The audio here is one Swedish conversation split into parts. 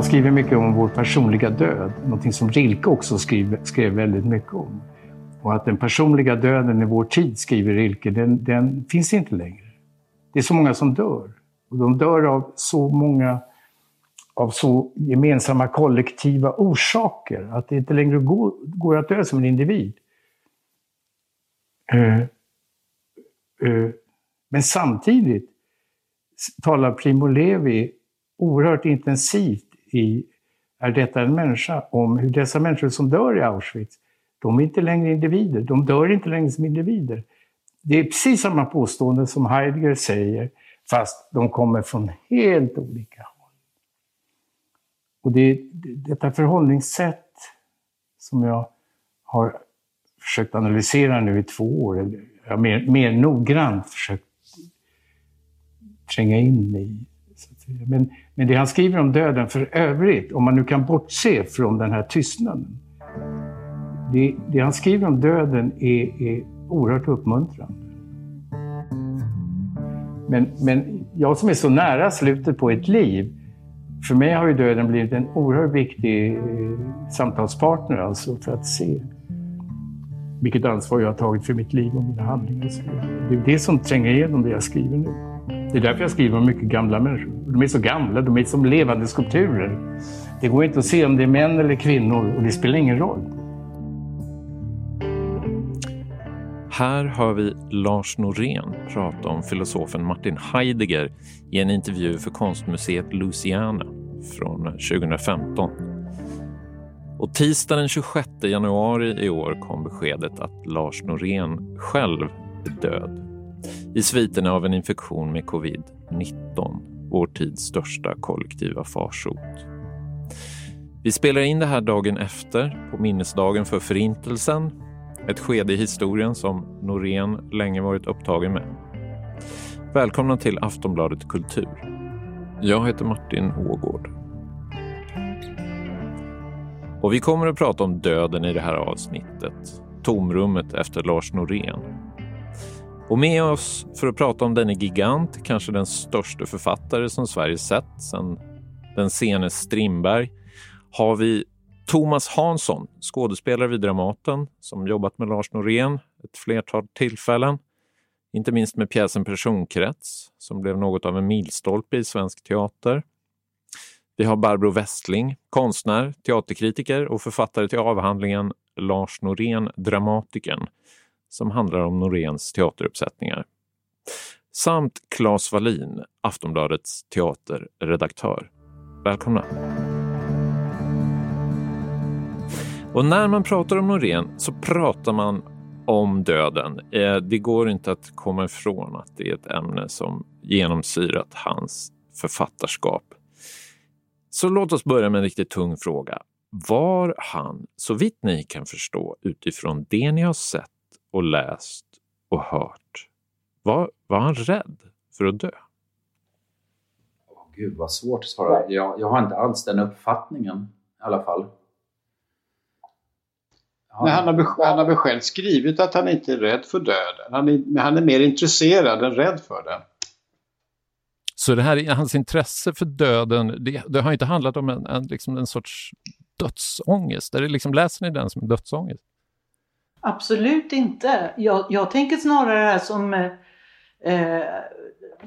han skriver mycket om vår personliga död, någonting som Rilke också skrev, skrev väldigt mycket om. Och att den personliga döden i vår tid, skriver Rilke, den, den finns inte längre. Det är så många som dör. Och de dör av så många av så gemensamma kollektiva orsaker att det inte längre går, går att dö som en individ. Uh, uh, men samtidigt talar Primo Levi oerhört intensivt i Är detta en människa? om hur dessa människor som dör i Auschwitz, de är inte längre individer. De dör inte längre som individer. Det är precis samma påstående som Heidegger säger, fast de kommer från helt olika håll. Och det är detta förhållningssätt som jag har försökt analysera nu i två år, eller mer, mer noggrant försökt tränga in i. Men, men det han skriver om döden för övrigt, om man nu kan bortse från den här tystnaden. Det, det han skriver om döden är, är oerhört uppmuntrande. Men, men jag som är så nära slutet på ett liv, för mig har ju döden blivit en oerhört viktig eh, samtalspartner alltså för att se vilket ansvar jag har tagit för mitt liv och mina handlingar. Det är det som tränger igenom det jag skriver nu. Det är därför jag skriver om mycket gamla människor. De är så gamla, de är som levande skulpturer. Det går inte att se om det är män eller kvinnor och det spelar ingen roll. Här hör vi Lars Norén prata om filosofen Martin Heidegger i en intervju för konstmuseet Louisiana från 2015. Och tisdagen den 26 januari i år kom beskedet att Lars Norén själv är död i sviterna av en infektion med covid-19, vår tids största kollektiva farsot. Vi spelar in det här dagen efter, på minnesdagen för Förintelsen, ett skede i historien som Norén länge varit upptagen med. Välkomna till Aftonbladet Kultur. Jag heter Martin Ågård. Och vi kommer att prata om döden i det här avsnittet. Tomrummet efter Lars Norén och med oss för att prata om denne gigant, kanske den största författare som Sverige sett sedan den sene Strindberg, har vi Thomas Hansson, skådespelare vid Dramaten som jobbat med Lars Norén ett flertal tillfällen. Inte minst med pjäsen Personkrets som blev något av en milstolpe i svensk teater. Vi har Barbro Westling, konstnär, teaterkritiker och författare till avhandlingen Lars Norén, dramatikern som handlar om Noréns teateruppsättningar. Samt Claes Wallin, Aftonbladets teaterredaktör. Välkomna! Och när man pratar om Norén så pratar man om döden. Eh, det går inte att komma ifrån att det är ett ämne som genomsyrat hans författarskap. Så låt oss börja med en riktigt tung fråga. Var han, så vitt ni kan förstå utifrån det ni har sett och läst och hört. Var, var han rädd för att dö? Oh, Gud vad svårt att svara. Jag, jag har inte alls den uppfattningen i alla fall. Han, han, har, han har själv skrivit att han inte är rädd för döden. Han är, han är mer intresserad än rädd för den. Så det här, hans intresse för döden, det, det har inte handlat om en, en, liksom en sorts dödsångest? Är det liksom, läser ni den som dödsångest? Absolut inte. Jag, jag tänker snarare det här som eh, eh,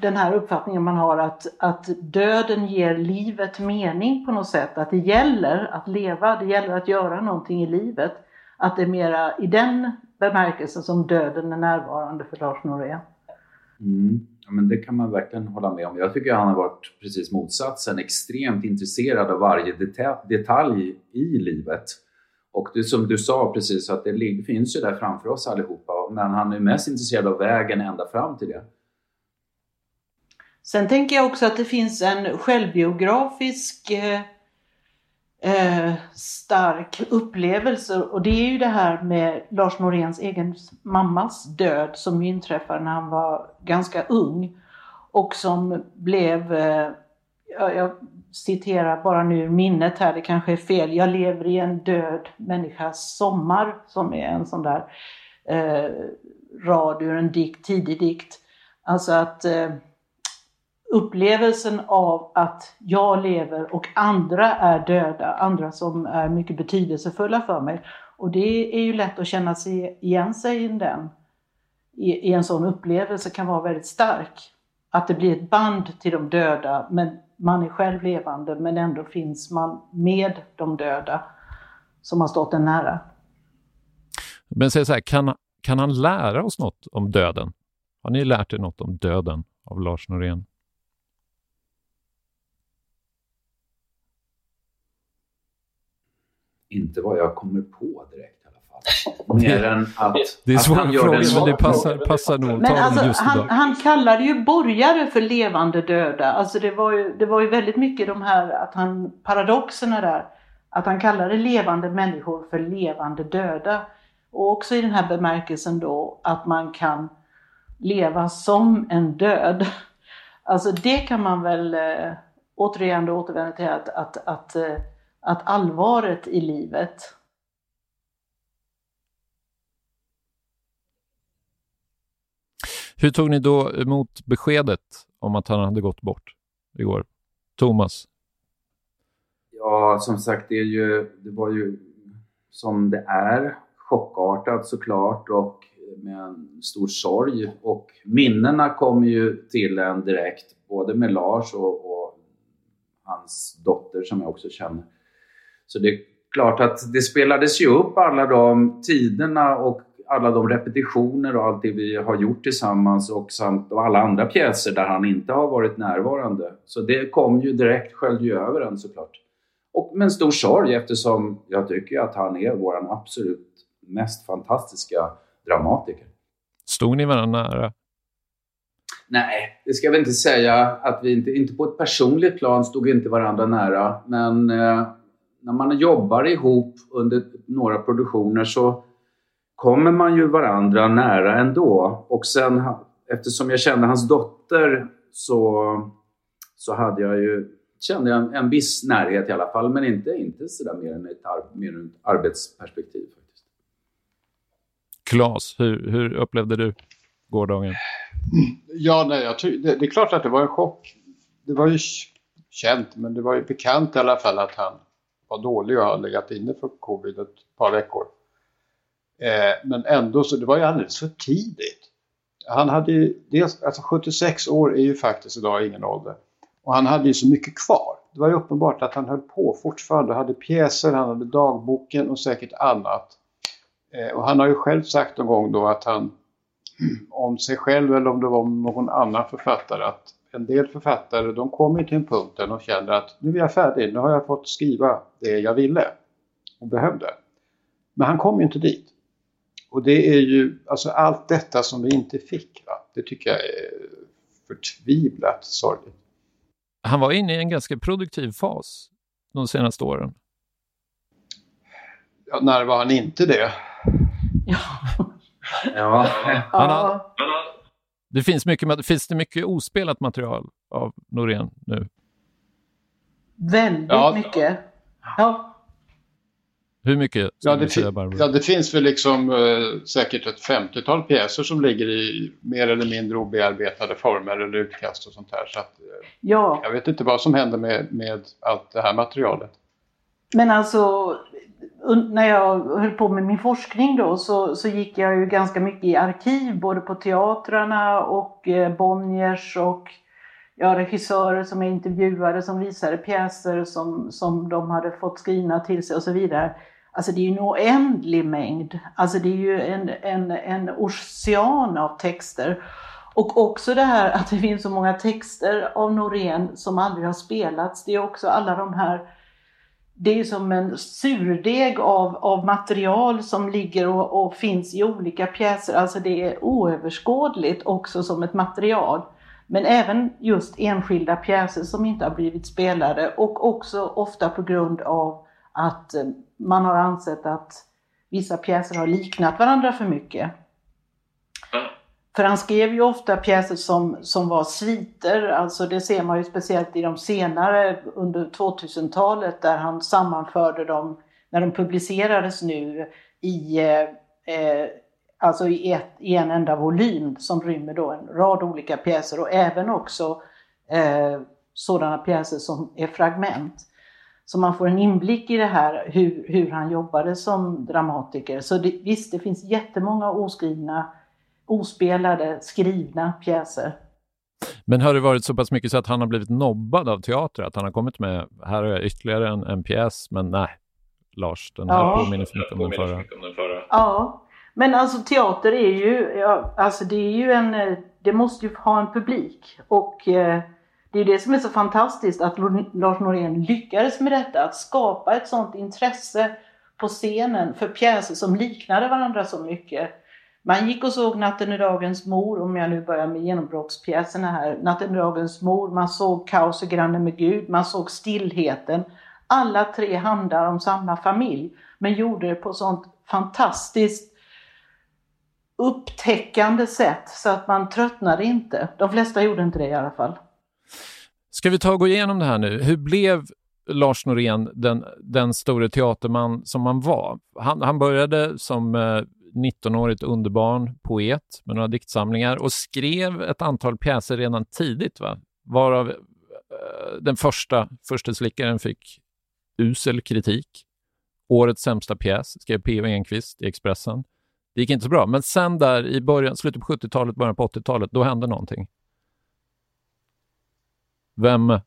den här uppfattningen man har att, att döden ger livet mening på något sätt. Att det gäller att leva, det gäller att göra någonting i livet. Att det är mera i den bemärkelsen som döden är närvarande för Lars Norén. Mm. Ja, men det kan man verkligen hålla med om. Jag tycker han har varit precis motsatsen, extremt intresserad av varje detalj i livet. Och det som du sa precis, att det finns ju där framför oss allihopa. Men han är mest intresserad av vägen ända fram till det. Sen tänker jag också att det finns en självbiografisk eh, eh, stark upplevelse och det är ju det här med Lars Noréns egen mammas död som inträffade när han var ganska ung och som blev, eh, jag citerar bara nu minnet här, det kanske är fel. Jag lever i en död människas sommar som är en sån där eh, rad ur en dikt, tidig dikt. Alltså att eh, upplevelsen av att jag lever och andra är döda, andra som är mycket betydelsefulla för mig. Och det är ju lätt att känna sig igen sig i den. I, i en sån upplevelse kan vara väldigt stark. Att det blir ett band till de döda, men man är själv levande, men ändå finns man med de döda som har stått en nära. Men säg så här, kan, kan han lära oss något om döden? Har ni lärt er något om döden av Lars Norén? Inte vad jag kommer på direkt. Mer än att... Det är svåra frågor, men det passar, passar nog Men alltså, just han, idag. han kallade ju borgare för levande döda. Alltså det var ju, det var ju väldigt mycket de här, att han, paradoxerna där. Att han kallade levande människor för levande döda. Och också i den här bemärkelsen då att man kan leva som en död. Alltså det kan man väl eh, återigen då återvända till att, att, att, eh, att allvaret i livet Hur tog ni då emot beskedet om att han hade gått bort igår? Thomas? Ja, som sagt, det, är ju, det var ju som det är. Chockartat såklart och med en stor sorg. Och minnena kom ju till en direkt, både med Lars och, och hans dotter som jag också känner. Så det är klart att det spelades ju upp alla de tiderna och alla de repetitioner och allt det vi har gjort tillsammans och samt och alla andra pjäser där han inte har varit närvarande. Så det kom ju direkt, sköljde ju över en såklart. Och med en stor sorg eftersom jag tycker att han är vår absolut mest fantastiska dramatiker. Stod ni varandra nära? Nej, det ska vi inte säga att vi inte, inte på ett personligt plan stod inte varandra nära. Men eh, när man jobbar ihop under några produktioner så kommer man ju varandra nära ändå. Och sen eftersom jag kände hans dotter så, så hade jag ju, kände jag en, en viss närhet i alla fall. Men inte, inte sådär mer än ett, ar, mer än ett arbetsperspektiv. Faktiskt. Klas, hur, hur upplevde du gårdagen? Ja, nej, jag ty- det, det är klart att det var en chock. Det var ju känt, men det var ju bekant i alla fall att han var dålig och har legat inne för covid ett par veckor. Eh, men ändå så det var ju alldeles för tidigt. Han hade ju, dels, alltså 76 år är ju faktiskt idag ingen ålder. Och han hade ju så mycket kvar. Det var ju uppenbart att han höll på fortfarande. Han hade pjäser, han hade dagboken och säkert annat. Eh, och han har ju själv sagt någon gång då att han om sig själv eller om det var om någon annan författare att en del författare de kommer till en punkt där de känner att nu är jag färdig, nu har jag fått skriva det jag ville och behövde. Men han kom ju inte dit. Och det är ju alltså allt detta som vi inte fick. Va? Det tycker jag är förtvivlat sorgligt. Han var inne i en ganska produktiv fas de senaste åren. Ja, när var han inte det? Ja. Ja. Han har, det finns, mycket, finns det mycket ospelat material av Norén nu? Väldigt Ja. mycket. Ja. Hur mycket? Ja det, säga, ja, det finns väl liksom eh, säkert ett 50-tal pjäser som ligger i mer eller mindre obearbetade former eller utkast och sånt där. Så att, eh, ja. jag vet inte vad som händer med, med allt det här materialet. Men alltså, när jag höll på med min forskning då så, så gick jag ju ganska mycket i arkiv, både på teatrarna och eh, Bonniers och ja, regissörer som jag intervjuade som visade pjäser som, som de hade fått skrivna till sig och så vidare. Alltså det är ju en oändlig mängd. Alltså det är ju en, en, en ocean av texter. Och också det här att det finns så många texter av Norén som aldrig har spelats. Det är också alla de här det är som en surdeg av, av material som ligger och, och finns i olika pjäser. Alltså det är oöverskådligt också som ett material. Men även just enskilda pjäser som inte har blivit spelade och också ofta på grund av att eh, man har ansett att vissa pjäser har liknat varandra för mycket. För han skrev ju ofta pjäser som, som var sviter, alltså det ser man ju speciellt i de senare under 2000-talet där han sammanförde dem, när de publicerades nu, i, eh, eh, alltså i, ett, i en enda volym som rymmer då en rad olika pjäser och även också eh, sådana pjäser som är fragment. Så man får en inblick i det här, hur, hur han jobbade som dramatiker. Så det, visst, det finns jättemånga oskrivna, ospelade, skrivna pjäser. Men har det varit så pass mycket så att han har blivit nobbad av teater? Att han har kommit med, här har jag ytterligare en, en pjäs, men nej, Lars, den här ja. påminner för mycket om den förra. Ja, men alltså teater är ju, ja, alltså det är ju en, det måste ju ha en publik. Och eh, det är det som är så fantastiskt att Lars Norén lyckades med detta, att skapa ett sådant intresse på scenen för pjäser som liknade varandra så mycket. Man gick och såg Natten i dagens mor, om jag nu börjar med genombrottspjäserna här. Natten i dagens mor, man såg Kaos i granne med Gud, man såg Stillheten. Alla tre handlar om samma familj, men gjorde det på sånt fantastiskt upptäckande sätt så att man tröttnade inte. De flesta gjorde inte det i alla fall. Ska vi ta och gå igenom det här nu? Hur blev Lars Norén den, den store teaterman som han var? Han, han började som eh, 19-årigt underbarn, poet med några diktsamlingar och skrev ett antal pjäser redan tidigt, va? varav eh, den första, Försteslickaren, fick usel kritik. Årets sämsta pjäs skrev P.O. Enquist i Expressen. Det gick inte så bra, men sen där i början, slutet på 70-talet, början på 80-talet, då hände någonting. Vem?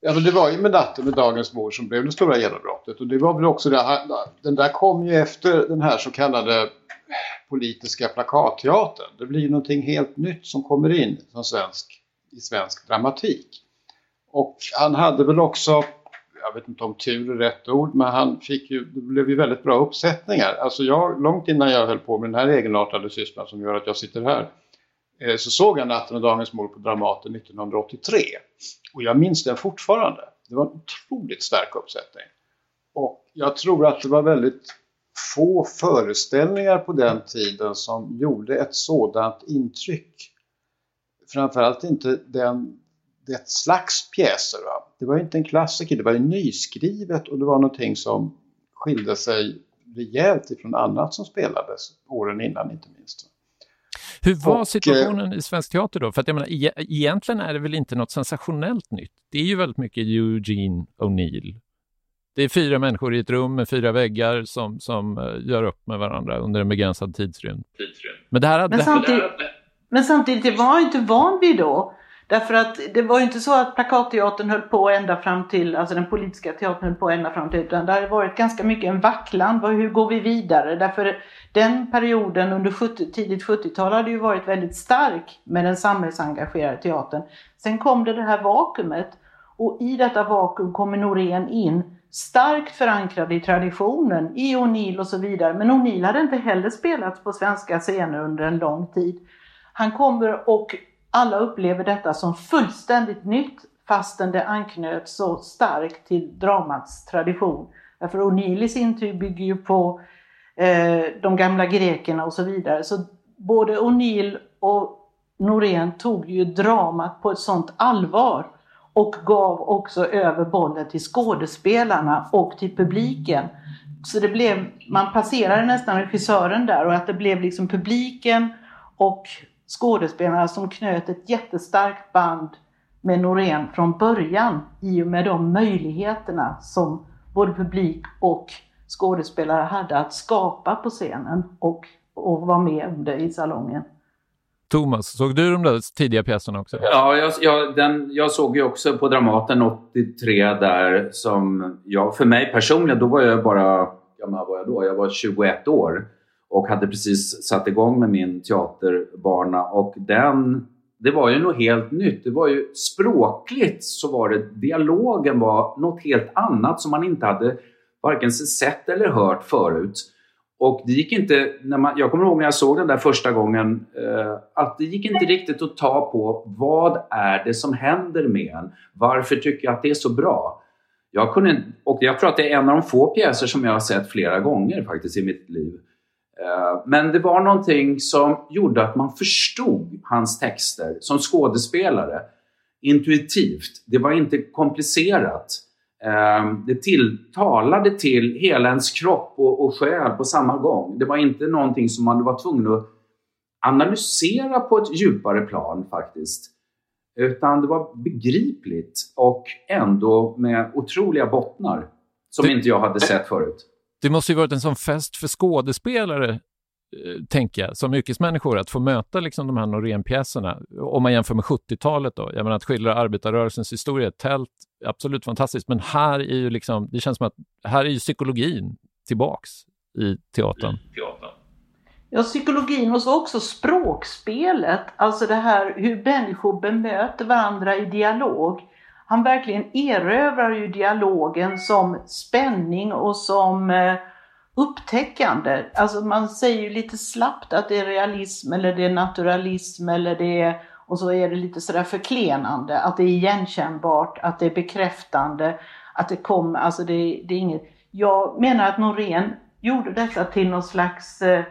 Ja, men det var ju med natten med Dagens mor som blev det stora genombrottet. Och det var väl också det, den där kom ju efter den här så kallade politiska plakatteatern. Det blir ju någonting helt nytt som kommer in som svensk, i svensk dramatik. Och han hade väl också, jag vet inte om tur är rätt ord, men han fick ju, det blev ju väldigt bra uppsättningar. Alltså jag, långt innan jag höll på med den här egenartade sysslan som gör att jag sitter här, Eh, så såg jag Natten och Dagens mord på Dramaten 1983. Och jag minns den fortfarande. Det var en otroligt stark uppsättning. Och jag tror att det var väldigt få föreställningar på den tiden som gjorde ett sådant intryck. Framförallt inte den, det slags pjäser. Va? Det var inte en klassiker, det var ju nyskrivet och det var någonting som skilde sig rejält ifrån annat som spelades åren innan inte minst. Hur var och, situationen i svensk teater då? För att jag menar, e egentligen är det väl inte något sensationellt nytt. Det är ju väldigt mycket Eugene O'Neill. Det är fyra människor i ett rum med fyra väggar som, som uh, gör upp med varandra under en begränsad tidsrymd. tidsrymd. Men, det här, men, samtidigt, men samtidigt, det var inte van vid då. Därför att det var ju inte så att plakatteatern höll på ända fram till, alltså den politiska teatern höll på ända fram till, utan det har varit ganska mycket en vacklan. Hur går vi vidare? Därför den perioden under 70, tidigt 70-tal hade ju varit väldigt stark med den samhällsengagerade teatern. Sen kom det det här vakuumet och i detta vakuum kommer Norén in starkt förankrad i traditionen, i O'Neill och så vidare. Men O'Neill hade inte heller spelats på svenska scener under en lång tid. Han kommer och alla upplever detta som fullständigt nytt fastän det anknöt så starkt till dramats tradition. Därför O'Neill i sin tur bygger ju på eh, de gamla grekerna och så vidare. Så både O'Neill och Norén tog ju dramat på ett sånt allvar och gav också över bollen till skådespelarna och till publiken. Så det blev, man passerade nästan regissören där och att det blev liksom publiken och skådespelarna som knöt ett jättestarkt band med Norén från början i och med de möjligheterna som både publik och skådespelare hade att skapa på scenen och, och vara med under i salongen. Thomas, såg du de där tidiga pjäserna också? Ja, jag, jag, den, jag såg ju också på Dramaten 83 där som jag, för mig personligen, då var jag bara, gammal var jag då? Jag var 21 år och hade precis satt igång med min teaterbana och den det var ju något helt nytt. Det var ju språkligt så var det, dialogen var något helt annat som man inte hade varken sett eller hört förut. Och det gick inte, när man, jag kommer ihåg när jag såg den där första gången, eh, att det gick inte riktigt att ta på vad är det som händer med en? Varför tycker jag att det är så bra? Jag kunde, och jag tror att det är en av de få pjäser som jag har sett flera gånger faktiskt i mitt liv. Eh, men det var någonting som gjorde att man förstod hans texter som skådespelare intuitivt. Det var inte komplicerat. Eh, det tilltalade till hela ens kropp och, och själ på samma gång. Det var inte någonting som man var tvungen att analysera på ett djupare plan faktiskt. Utan det var begripligt och ändå med otroliga bottnar som det, inte jag hade sett förut. Det måste ju varit en sån fest för skådespelare, eh, tänker jag, som yrkesmänniskor, att få möta liksom de här Norén-pjäserna. Om man jämför med 70-talet då. Jag menar att skildra arbetarrörelsens historia, tält, absolut fantastiskt. Men här är ju liksom, det känns som att här är ju psykologin tillbaks i teatern. I teatern. Ja, psykologin och så också språkspelet, alltså det här hur människor bemöter varandra i dialog. Han verkligen erövrar ju dialogen som spänning och som eh, upptäckande. Alltså man säger ju lite slappt att det är realism eller det är naturalism eller det är, och så är det lite sådär förklenande, att det är igenkännbart, att det är bekräftande, att det kommer, alltså det, det är inget. Jag menar att Norén gjorde detta till någon slags eh,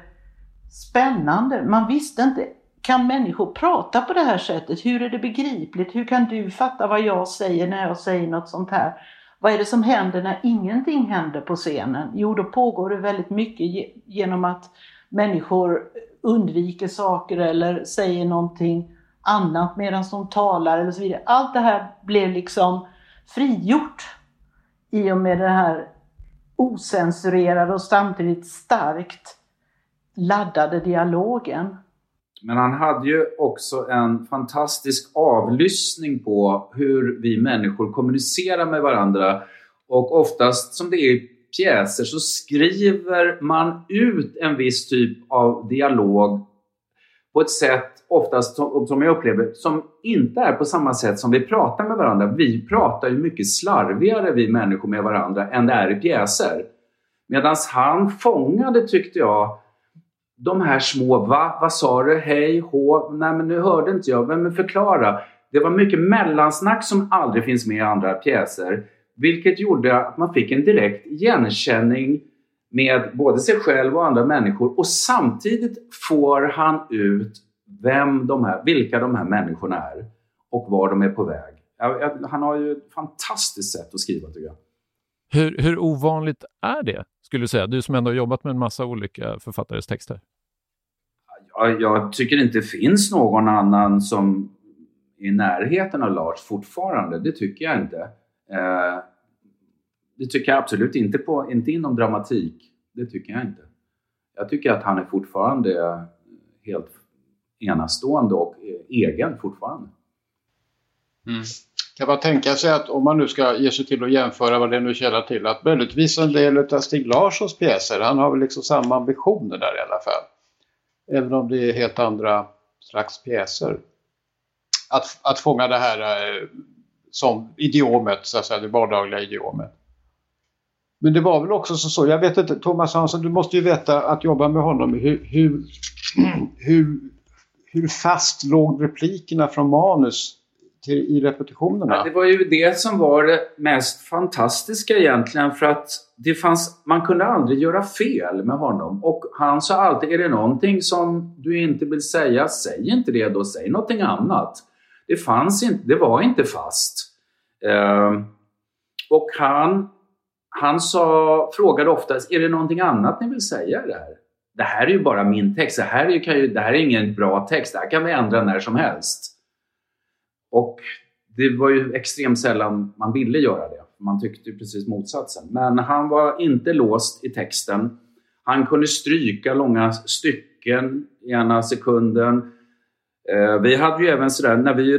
spännande. Man visste inte, kan människor prata på det här sättet? Hur är det begripligt? Hur kan du fatta vad jag säger när jag säger något sånt här? Vad är det som händer när ingenting händer på scenen? Jo, då pågår det väldigt mycket genom att människor undviker saker eller säger någonting annat medan de talar eller så vidare. Allt det här blev liksom frigjort i och med den här osensurerade och samtidigt starkt laddade dialogen. Men han hade ju också en fantastisk avlyssning på hur vi människor kommunicerar med varandra. Och oftast, som det är i pjäser, så skriver man ut en viss typ av dialog på ett sätt, oftast som jag upplever, som inte är på samma sätt som vi pratar med varandra. Vi pratar ju mycket slarvigare, vi människor, med varandra än det är i pjäser. Medan han fångade, tyckte jag, de här små va, vad sa du, hej, hå, nej men nu hörde inte jag, men förklara. Det var mycket mellansnack som aldrig finns med i andra pjäser. Vilket gjorde att man fick en direkt igenkänning med både sig själv och andra människor och samtidigt får han ut vem de här, vilka de här människorna är och var de är på väg. Han har ju ett fantastiskt sätt att skriva tycker jag. Hur, hur ovanligt är det, skulle du säga? Du som ändå har jobbat med en massa olika författares texter. Jag, jag tycker inte det finns någon annan som är i närheten av Lars fortfarande. Det tycker jag inte. Eh, det tycker jag absolut inte, på, inte inom dramatik. Det tycker jag inte. Jag tycker att han är fortfarande helt enastående och egen fortfarande. Mm. Kan man tänka sig att om man nu ska ge sig till att jämföra vad det nu källar till att möjligtvis en del av Stig Larssons pjäser, han har väl liksom samma ambitioner där i alla fall. Även om det är helt andra slags pjäser. Att, att fånga det här eh, som idiomet, så att säga, det vardagliga idiomet. Men det var väl också så, jag vet inte, Thomas Hansson, du måste ju veta att jobba med honom, hur, hur, hur, hur fast låg replikerna från manus till, i repetitionerna. Ja, det var ju det som var det mest fantastiska egentligen för att det fanns, man kunde aldrig göra fel med honom. Och han sa alltid, är det någonting som du inte vill säga, säg inte det då, säg någonting annat. Det fanns inte, det var inte fast. Eh, och han, han sa, frågade ofta, är det någonting annat ni vill säga i det här? Det här är ju bara min text, det här är, ju, det här är ingen bra text, det här kan vi ändra när som helst. Och det var ju extremt sällan man ville göra det. Man tyckte ju precis motsatsen. Men han var inte låst i texten. Han kunde stryka långa stycken i ena sekunden. Eh, vi hade ju även sådär, när vi,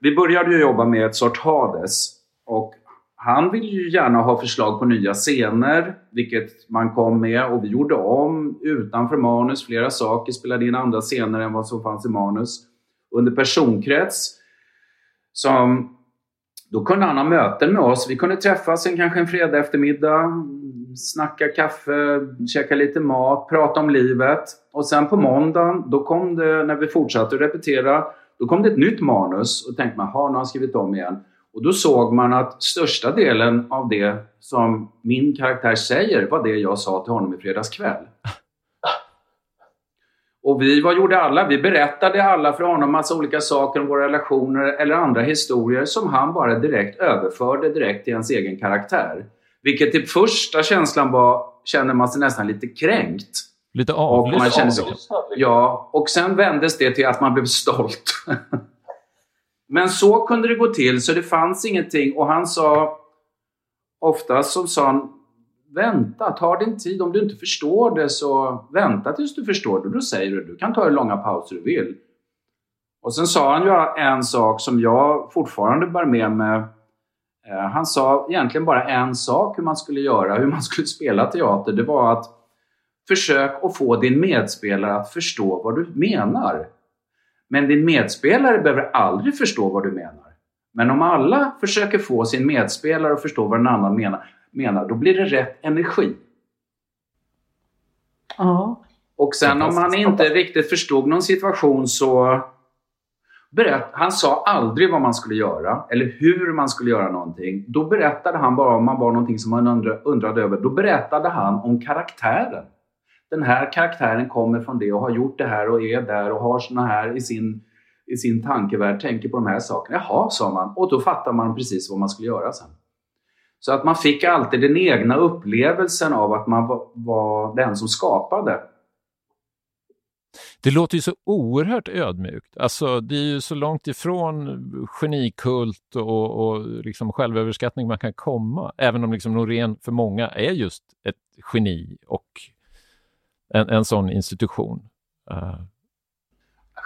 vi började ju jobba med ett sort Hades. Och han ville ju gärna ha förslag på nya scener, vilket man kom med. Och vi gjorde om utanför manus flera saker, spelade in andra scener än vad som fanns i manus. Under personkrets som, då kunde han ha möten med oss. Vi kunde träffas en, kanske en fredag eftermiddag, snacka kaffe, käka lite mat, prata om livet. Och sen på måndagen, då kom det, när vi fortsatte att repetera, då kom det ett nytt manus och tänkte man, har nu har han skrivit om igen. Och då såg man att största delen av det som min karaktär säger var det jag sa till honom i fredags kväll. Och vi, vad gjorde alla? Vi berättade alla för honom massa olika saker om våra relationer eller andra historier som han bara direkt överförde direkt till ens egen karaktär. Vilket till första känslan var, känner man sig nästan lite kränkt. Lite avlyssnad? Ja, och sen vändes det till att man blev stolt. Men så kunde det gå till, så det fanns ingenting. Och han sa oftast som sa han, vänta, ta din tid. Om du inte förstår det så vänta tills du förstår det. Då säger du, du kan ta hur långa pauser du vill. Och sen sa han ju en sak som jag fortfarande bär med mig. Eh, han sa egentligen bara en sak hur man skulle göra, hur man skulle spela teater. Det var att försök att få din medspelare att förstå vad du menar. Men din medspelare behöver aldrig förstå vad du menar. Men om alla försöker få sin medspelare att förstå vad den annan menar, menar då blir det rätt energi. Ja. Och sen om man inte riktigt förstod någon situation så berätt, han sa aldrig vad man skulle göra eller hur man skulle göra någonting. Då berättade han bara om man var någonting som man undrade över. Då berättade han om karaktären. Den här karaktären kommer från det och har gjort det här och är där och har såna här i sin, i sin tankevärld, tänker på de här sakerna. Jaha, sa man. Och då fattar man precis vad man skulle göra sen. Så att man fick alltid den egna upplevelsen av att man var, den som skapade. Det låter ju så oerhört ödmjukt. Alltså, det är ju så långt ifrån genikult och, och liksom självöverskattning man kan komma. Även om liksom Norén för många är just ett geni och en, en sån institution. Uh.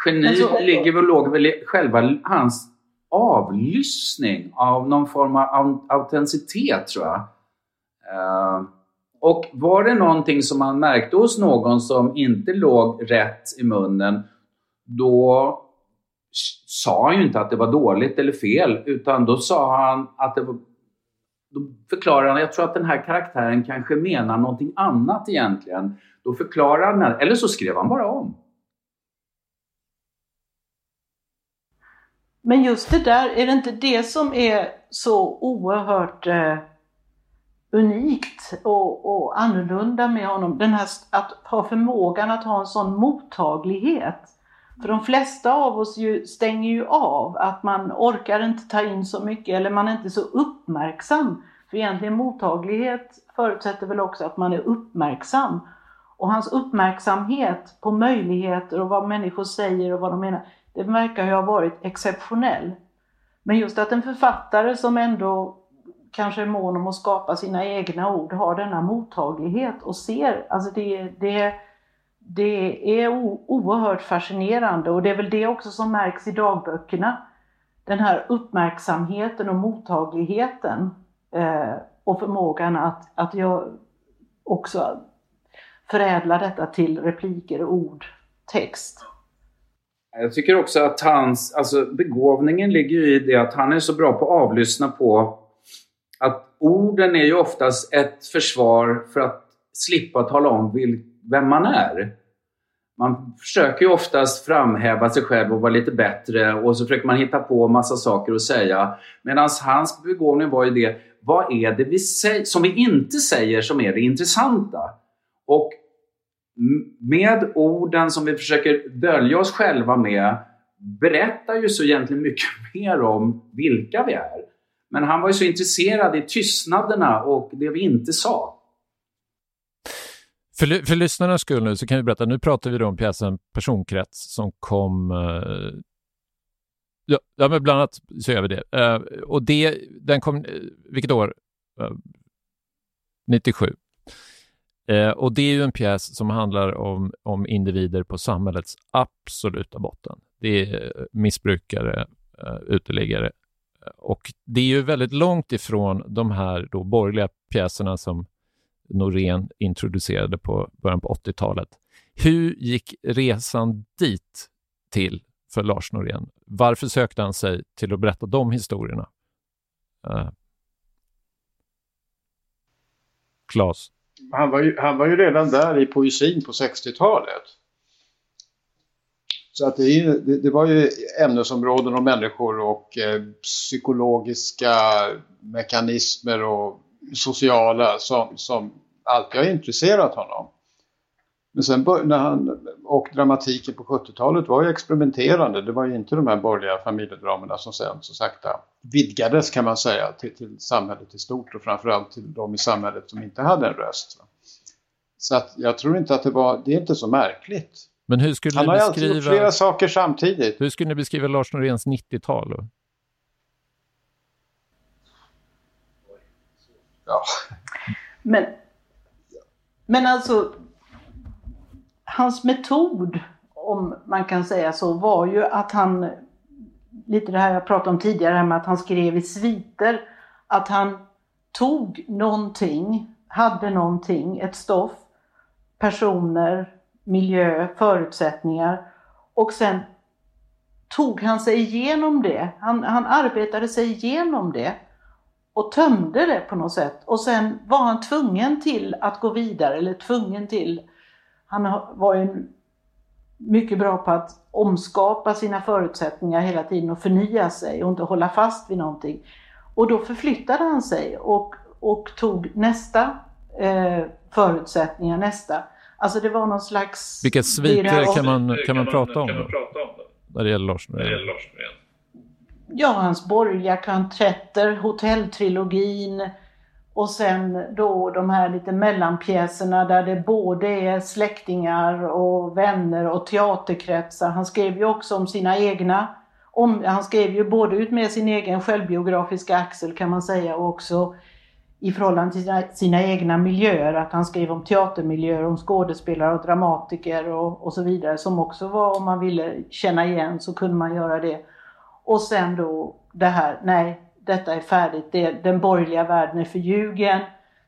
Geni alltså, ligger väl, låg väl i själva hans avlyssning av någon form av autenticitet tror jag. Uh, och var det någonting som man märkte hos någon som inte låg rätt i munnen, då sa han ju inte att det var dåligt eller fel, utan då sa han att det var... Då förklarade han, jag tror att den här karaktären kanske menar någonting annat egentligen. Då förklarade han, eller så skrev han bara om. Men just det där, är det inte det som är så oerhört eh unikt och, och annorlunda med honom. Den här, att ha förmågan att ha en sån mottaglighet. För de flesta av oss ju, stänger ju av, att man orkar inte ta in så mycket eller man är inte så uppmärksam. För egentligen mottaglighet förutsätter väl också att man är uppmärksam. Och hans uppmärksamhet på möjligheter och vad människor säger och vad de menar, det verkar ju ha varit exceptionell. Men just att en författare som ändå kanske är mån om att skapa sina egna ord har denna mottaglighet och ser, alltså det, det, det är oerhört fascinerande och det är väl det också som märks i dagböckerna. Den här uppmärksamheten och mottagligheten eh, och förmågan att, att jag också förädla detta till repliker, ord, text. Jag tycker också att hans, alltså begåvningen ligger i det att han är så bra på att avlyssna på att orden är ju oftast ett försvar för att slippa tala om vem man är. Man försöker ju oftast framhäva sig själv och vara lite bättre och så försöker man hitta på massa saker att säga. Medan hans begåvning var ju det, vad är det vi säger, som vi inte säger som är det intressanta? Och med orden som vi försöker dölja oss själva med berättar ju så egentligen mycket mer om vilka vi är. Men han var ju så intresserad i tystnaderna och det vi inte sa. För, för lyssnarnas skull nu så kan vi berätta, nu pratar vi då om pjäsen Personkrets som kom eh, Ja, ja, men bland annat så gör vi det. Eh, och det, den kom, eh, vilket år? Eh, 97. Eh, och det är ju en pjäs som handlar om, om individer på samhällets absoluta botten. Det är eh, missbrukare, eh, uteliggare, eh, och det är ju väldigt långt ifrån de här då borgerliga pjäserna som Norén introducerade på början på 80-talet. Hur gick resan dit till för Lars Norén? Varför sökte han sig till att berätta de historierna? Uh. Han var, ju, han var ju redan där i poesin på 60-talet. Så att det, det, det, var ju ämnesområden och människor och eh, psykologiska mekanismer och sociala som, som alltid har intresserat honom. Men sen när han, och dramatiken på 70-talet var ju experimenterande. Det var ju inte de här borgerliga familjedramerna som sen så sakta vidgades kan man säga till, till samhället i stort och framförallt till de i samhället som inte hade en röst. Så att jag tror inte att det var, det är inte så märkligt Men hur skulle Han har ju alltid gjort beskriva... flera saker samtidigt. Hur skulle ni beskriva Lars Noréns 90-tal? då? Ja. Men, men alltså, hans metod, om man kan säga så, var ju att han, lite det här jag pratade om tidigare, det här med att han skrev i sviter, att han tog någonting, hade någonting, ett stoff, personer, miljö, förutsättningar och sen tog han sig igenom det. Han, han arbetade sig igenom det och tömde det på något sätt. Och sen var han tvungen till att gå vidare, eller tvungen till... Han har- var ju mycket bra på att omskapa sina förutsättningar hela tiden och förnya sig och inte hålla fast vid någonting. Och då förflyttade han sig och, och tog nästa eh, förutsättningar, nästa. Alltså det var någon slags... Vilka sviter om- kan man, kan man prata om då? När det gäller Lars Norén? Ja, hans borgerliga kantetter, hotelltrilogin och sen då de här lite mellanpjäserna där det både är släktingar och vänner och teaterkretsar. Han skrev ju också om sina egna, om, han skrev ju både ut med sin egen självbiografiska axel kan man säga och också i förhållande till sina, sina egna miljöer, att han skrev om teatermiljöer, om skådespelare och dramatiker och, och så vidare som också var, om man ville känna igen så kunde man göra det. Och sen då det här, nej, detta är färdigt, det, den borgerliga världen är förljugen,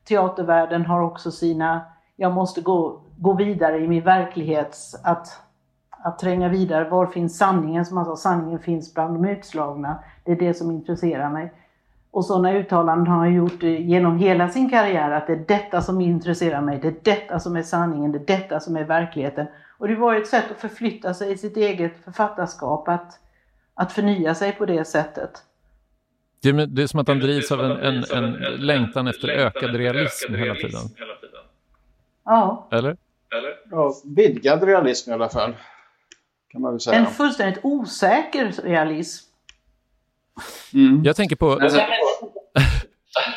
teatervärlden har också sina, jag måste gå, gå vidare i min verklighet, att, att tränga vidare, var finns sanningen? Som han sa, sanningen finns bland de utslagna, det är det som intresserar mig. Och sådana uttalanden har han gjort eh, genom hela sin karriär, att det är detta som intresserar mig, det är detta som är sanningen, det är detta som är verkligheten. Och det var ju ett sätt att förflytta sig i sitt eget författarskap, att, att förnya sig på det sättet. Det är, det är som att han drivs av en, en, en längtan efter ökad realism hela tiden. Ja, Eller? Ja, vidgad realism i alla fall. Kan man väl säga. en fullständigt osäker realism. Mm. Jag tänker på... Alltså,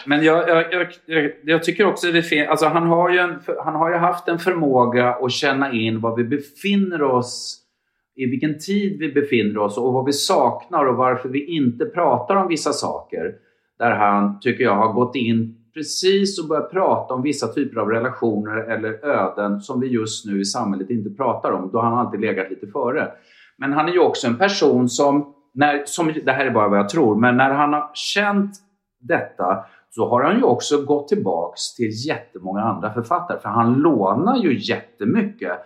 men jag, jag, jag, jag, tycker också det fel. Alltså han, har ju en, han har ju haft en förmåga att känna in var vi befinner oss, i vilken tid vi befinner oss och vad vi saknar och varför vi inte pratar om vissa saker. Där han, tycker jag, har gått in precis och börjat prata om vissa typer av relationer eller öden som vi just nu i samhället inte pratar om. Då har han alltid legat lite före. Men han är ju också en person som, när, som det här är bara vad jag tror, men när han har känt detta så har han ju också gått tillbaks till jättemånga andra författare. För han lånar ju jättemycket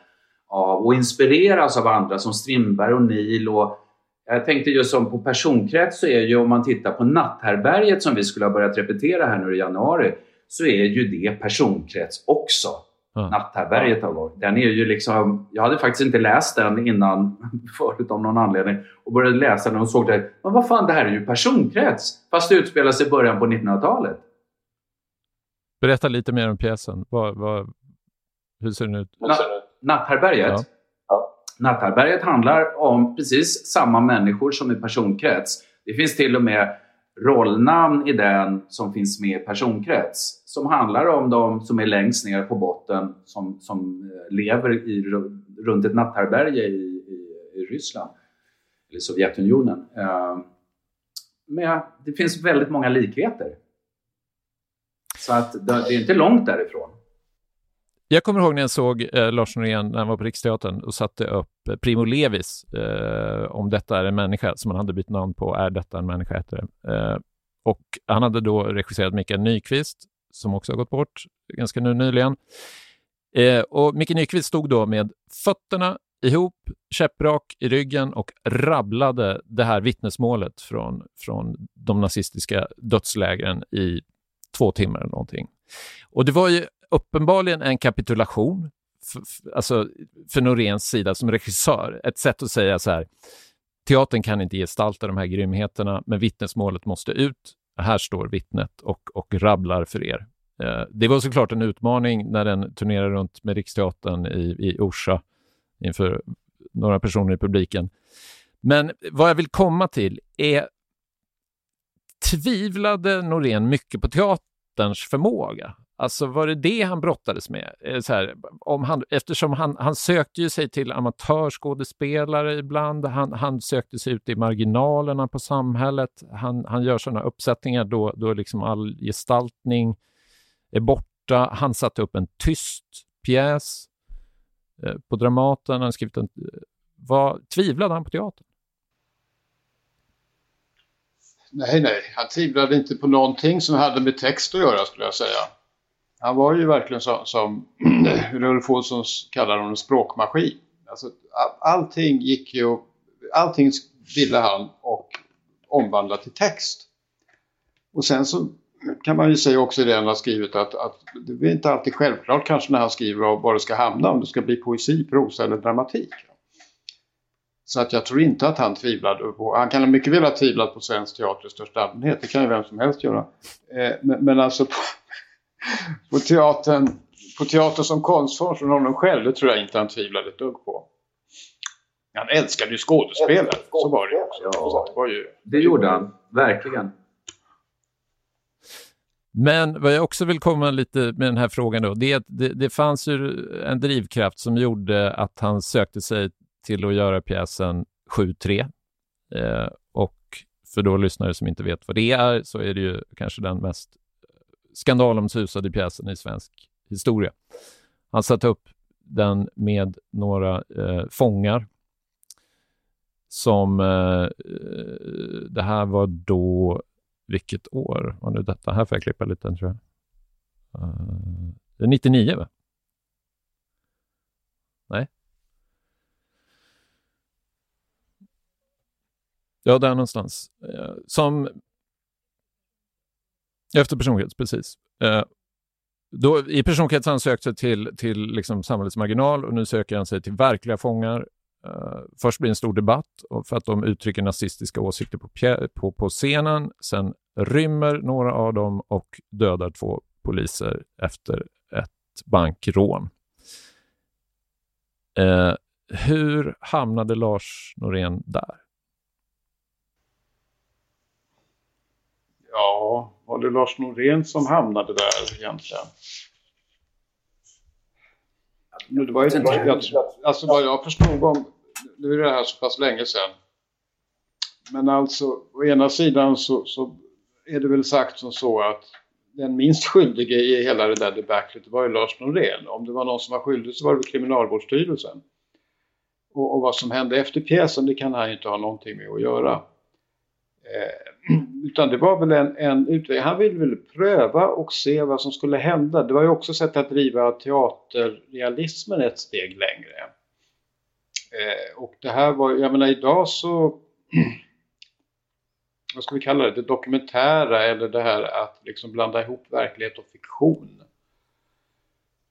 av och inspireras av andra som Strindberg och Neil. Och jag tänkte just som på personkrets så är ju om man tittar på Natthärberget som vi skulle ha börjat repetera här nu i januari så är ju det personkrets också. Ja. Natthärberget har varit. Den är ju liksom, jag hade faktiskt inte läst den innan förut om någon anledning och började läsa den och såg det. Men vad fan, det här är ju personkrets! Fast det utspelar sig i början på 1900-talet. Berätta lite mer om pjäsen. Vad, vad, hur ser den ut? Na- Natthärberget? Natthärberget handlar om precis samma människor som i personkrets. Det finns till och med rollnamn i den som finns med i personkrets. Som handlar om de som är längst ner på botten som, som eh, lever i, runt ett natthärberge i, i, i Ryssland. Eller Sovjetunionen. Eh, Men det finns väldigt många likheter. Så att det är inte långt därifrån. Jag kommer ihåg när jag såg eh, Lars Norén när han var på Riksteatern och satte upp eh, Primo Levis eh, om detta är en människa som han hade bytt namn på, Är detta en människa heter det. Eh, och han hade då regisserat Mikael Nyqvist som också har gått bort ganska nu nyligen. Eh, och Micke Nyqvist stod då med fötterna ihop, käpprak i ryggen och rabblade det här vittnesmålet från, från de nazistiska dödslägren i två timmar eller någonting. Och det var ju uppenbarligen en kapitulation för, för, alltså för Noréns sida som regissör. Ett sätt att säga så här, teatern kan inte gestalta de här grymheterna, men vittnesmålet måste ut. Här står vittnet och, och rabblar för er. Eh, det var såklart en utmaning när den turnerade runt med Riksteatern i, i Orsa inför några personer i publiken. Men vad jag vill komma till är tvivlade Norén mycket på teaterns förmåga? Alltså var det det han brottades med? Eh, så här, om han, eftersom han, han sökte ju sig till amatörskådespelare ibland, han, han sökte sig ut i marginalerna på samhället, han, han gör sådana uppsättningar då, då liksom all gestaltning är borta. Han satte upp en tyst pjäs eh, på Dramaten, han skrivit en... Eh, var, tvivlade han på teatern? Nej, nej, han tvivlade inte på någonting som hade med text att göra skulle jag säga. Han var ju verkligen som, som Ulf Olsson kallar honom, språkmaskin. Alltså, allting gick ju, allting ville han och omvandla till text. Och sen så kan man ju säga också i det han har skrivit att, att det är inte alltid självklart kanske när han skriver var det ska hamna, om det ska bli poesi, prosa eller dramatik. Så att jag tror inte att han tvivlade på, han kan mycket väl ha tvivlat på svensk teater i största allmänhet, det kan ju vem som helst göra. Eh, men, men, alltså på, teatern, på teater som konstform från honom själv, det tror jag inte han tvivlade ett dugg på. Han älskade ju skådespelare, så var det också. Ja, det, var ju, det gjorde han, verkligen. Men vad jag också vill komma lite med den här frågan då, det det, det fanns ju en drivkraft som gjorde att han sökte sig till att göra pjäsen 7-3. Eh, och för då lyssnare som inte vet vad det är så är det ju kanske den mest skandalomsusade pjäsen i svensk historia. Han satte upp den med några eh, fångar som eh, eh, det här var då vilket år var nu detta? Här får jag klippa lite tror jag. Uh, det är 99 va? Nej? Ja, där någonstans. Eh, som efter personkrets, precis. Eh, då, I personkrets har han sökt sig till, till liksom samhällets marginal och nu söker han sig till verkliga fångar Eh, först blir det en stor debatt för att de uttrycker nazistiska åsikter på, på, på scenen. Sen rymmer några av dem och dödar två poliser efter ett bankrån. Eh, hur hamnade Lars Norén där? Ja, var det Lars Norén som hamnade där egentligen? Det var ju, jag, alltså vad jag förstod om nu är det här så pass länge sedan. Men alltså, å ena sidan så, så är det väl sagt som så att den minst skyldige i hela det där debaclet var ju Lars Norén. Om det var någon som var skyldig så var det Kriminalvårdsstyrelsen. Och, och, vad som hände efter pjäsen det kan han inte ha någonting med att göra. Eh, Mm. utan det var väl en, en utväg. Han ville väl pröva och se vad som skulle hända. Det var ju också sätt att driva teaterrealismen ett steg längre. Eh, och det här var, jag menar idag så, vad ska vi kalla det, det dokumentära eller det här att liksom blanda ihop verklighet och fiktion.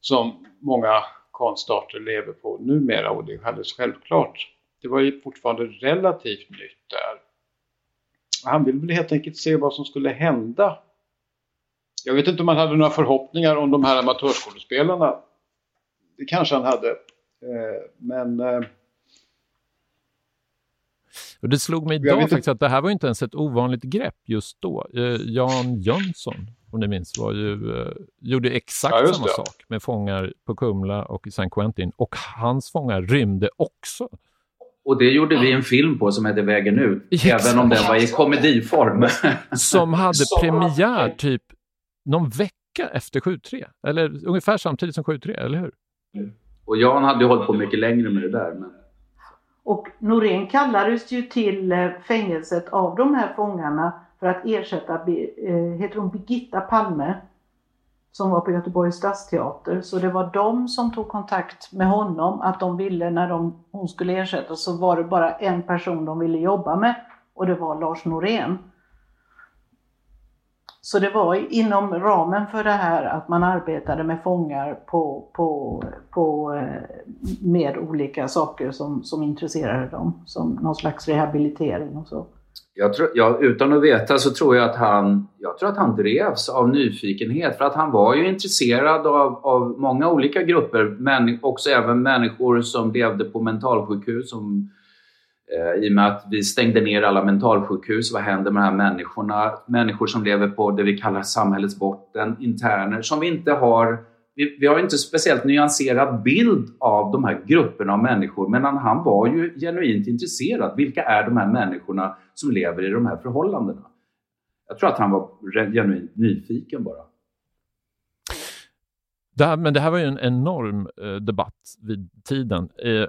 Som många konstarter lever på numera och det är alldeles självklart. Det var ju fortfarande relativt nytt där. Han ville väl helt enkelt se vad som skulle hända. Jag vet inte om han hade några förhoppningar om de här amatörskådespelarna. Det kanske han hade. Eh, men eh, och det slog mig idag faktiskt att det här var inte ens ett ovanligt grepp just då. Eh, Jan Jönsson, om ni minns, var ju, gjorde exakt ja, samma sak med fångar på Kumla och i San Quentin. Och hans fångar rymde också. Och det gjorde vi en film på som hette Vägen ut, exakt. även om den var i komediform. som hade premiär typ någon vecka efter 7-3. Eller ungefär samtidigt som 7-3, eller hur? Och Jan hade ju hållit på mycket längre med det där. Men... Och Norén kallades ju till eh, fängelset av de här fångarna för att ersätta, eh, heter hon Birgitta Palme? Som var på Göteborgs stadsteater. Så det var de som tog kontakt med honom att de ville när de, hon skulle ersättas så var det bara en person de ville jobba med och det var Lars Norén. Så det var inom ramen för det här att man arbetade med fångar på, på, på, eh, med olika saker som, som intresserade dem, som någon slags rehabilitering och så. Jag tror, ja, utan att veta så tror jag att han, jag tror att han drevs av nyfikenhet för att han var ju intresserad av, av många olika grupper, men också även människor som levde på mentalsjukhus som Eh, I och med att vi stängde ner alla mentalsjukhus, vad händer med de här människorna? Människor som lever på det vi kallar samhällets botten, interner, som vi inte har vi, vi har inte speciellt nyanserad bild av de här grupperna av människor, men han var ju genuint intresserad. Vilka är de här människorna som lever i de här förhållandena? Jag tror att han var genuint nyfiken bara. Det här, men det här var ju en enorm eh, debatt vid tiden. Eh,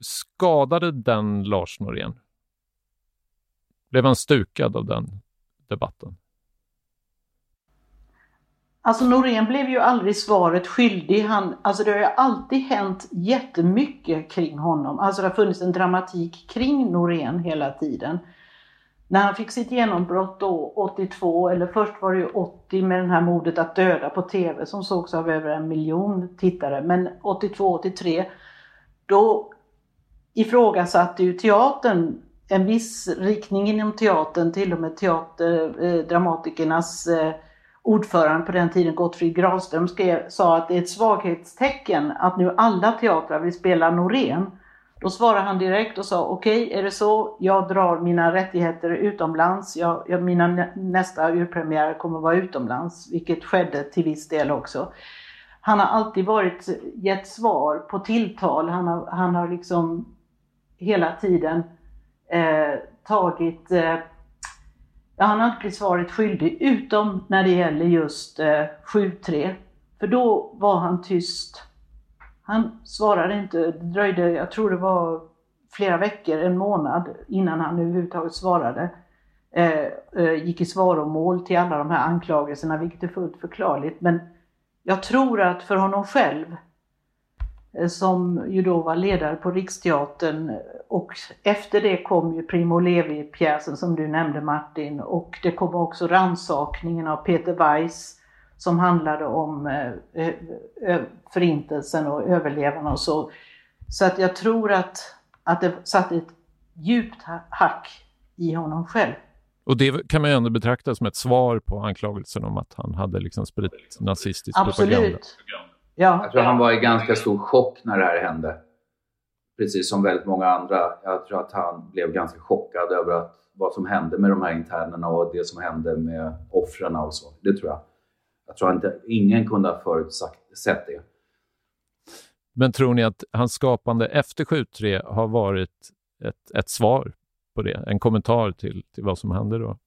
skadade den Lars Norén? Blev han stukad av den debatten? Alltså Norén blev ju aldrig svaret skyldig. Han, alltså det har ju alltid hänt jättemycket kring honom. Alltså det har funnits en dramatik kring Norén hela tiden. När han fick sitt genombrott då 82, eller först var det ju 80 med den här modet att döda på TV som sågs av över en miljon tittare. Men 82, 83 då ifrågasatte ju teatern en viss riktning inom teatern, till och med teater, eh, eh, ordförande på den tiden, Gottfrid Granström, skrev, sa att det är ett svaghetstecken att nu alla teatrar vill spela Norén. Då svarade han direkt och sa okej, okay, är det så, jag drar mina rättigheter utomlands, jag, jag, mina nästa urpremiärer kommer att vara utomlands, vilket skedde till viss del också. Han har alltid varit, gett svar på tilltal, han har, han har liksom hela tiden eh, tagit eh, han har inte blivit svaret skyldig, utom när det gäller just eh, 7-3. För då var han tyst. Han svarade inte, det dröjde, jag tror det var flera veckor, en månad innan han överhuvudtaget svarade. Eh, eh, gick i svaromål till alla de här anklagelserna, vilket är fullt förklarligt. Men jag tror att för honom själv Eh, som ju då var ledare på Riksteatern och efter det kom ju Primo Levi-pjäsen som du nämnde Martin och det kom också ransakningen av Peter Weiss som handlade om eh, förintelsen och överlevarna och så. Så att jag tror att, att det satte ett djupt hack i honom själv. Och det kan man ju ändå betrakta som ett svar på anklagelsen om att han hade liksom spritt nazistisk Absolut. propaganda. Ja, jag tror han var i ganska stor chock när det här hände. Precis som väldigt många andra. Jag tror att han blev ganska chockad över att, vad som hände med de här internerna och det som hände med offren och så. Det tror jag. Jag tror inte ingen kunde ha förutsett det. Men tror ni att hans skapande efter 7-3 har varit ett, ett svar på det? En kommentar till, till vad som hände då?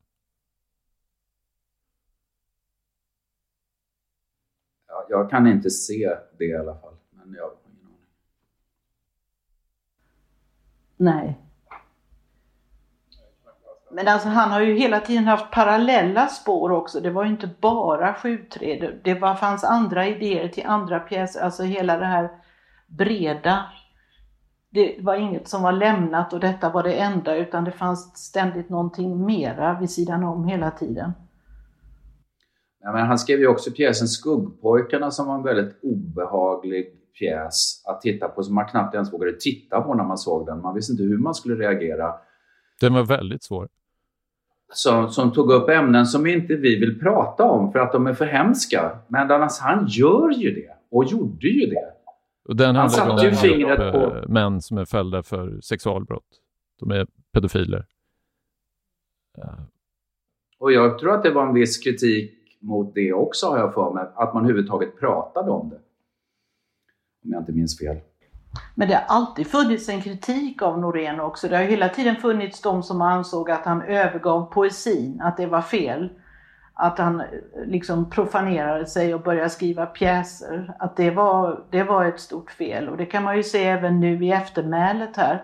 jag kan inte se det i alla fall. Men jag har ingen aning. Nej. Men alltså han har ju hela tiden haft parallella spår också. Det var ju inte bara 7-3. Det, det var, fanns andra idéer till andra pjäser. Alltså hela det här breda. Det var inget som var lämnat och detta var det enda utan det fanns ständigt någonting mera vid sidan om hela tiden. Ja, men han skrev ju också pjäsen Skuggpojkarna som var en väldigt obehaglig pjäs att titta på som man knappt ens vågade titta på när man såg den. Man visste inte hur man skulle reagera. Den var väldigt svår. Som, som tog upp ämnen som inte vi vill prata om för att de är för hemska. Men annars, han gör ju det och gjorde ju det. Och den han satte ju fingret på... Eh, män som är fällda för sexualbrott. De är pedofiler. Och jag tror att det var en viss kritik mot det också har jag för mig, att man överhuvudtaget pratade om det. Om jag inte minns fel. Men det har alltid funnits en kritik av Norén också. Det har hela tiden funnits de som ansåg att han övergav poesin, att det var fel. Att han eh, liksom profanerade sig och började skriva pjäser. Att det var, det var ett stort fel. Och det kan man ju se även nu i eftermälet här.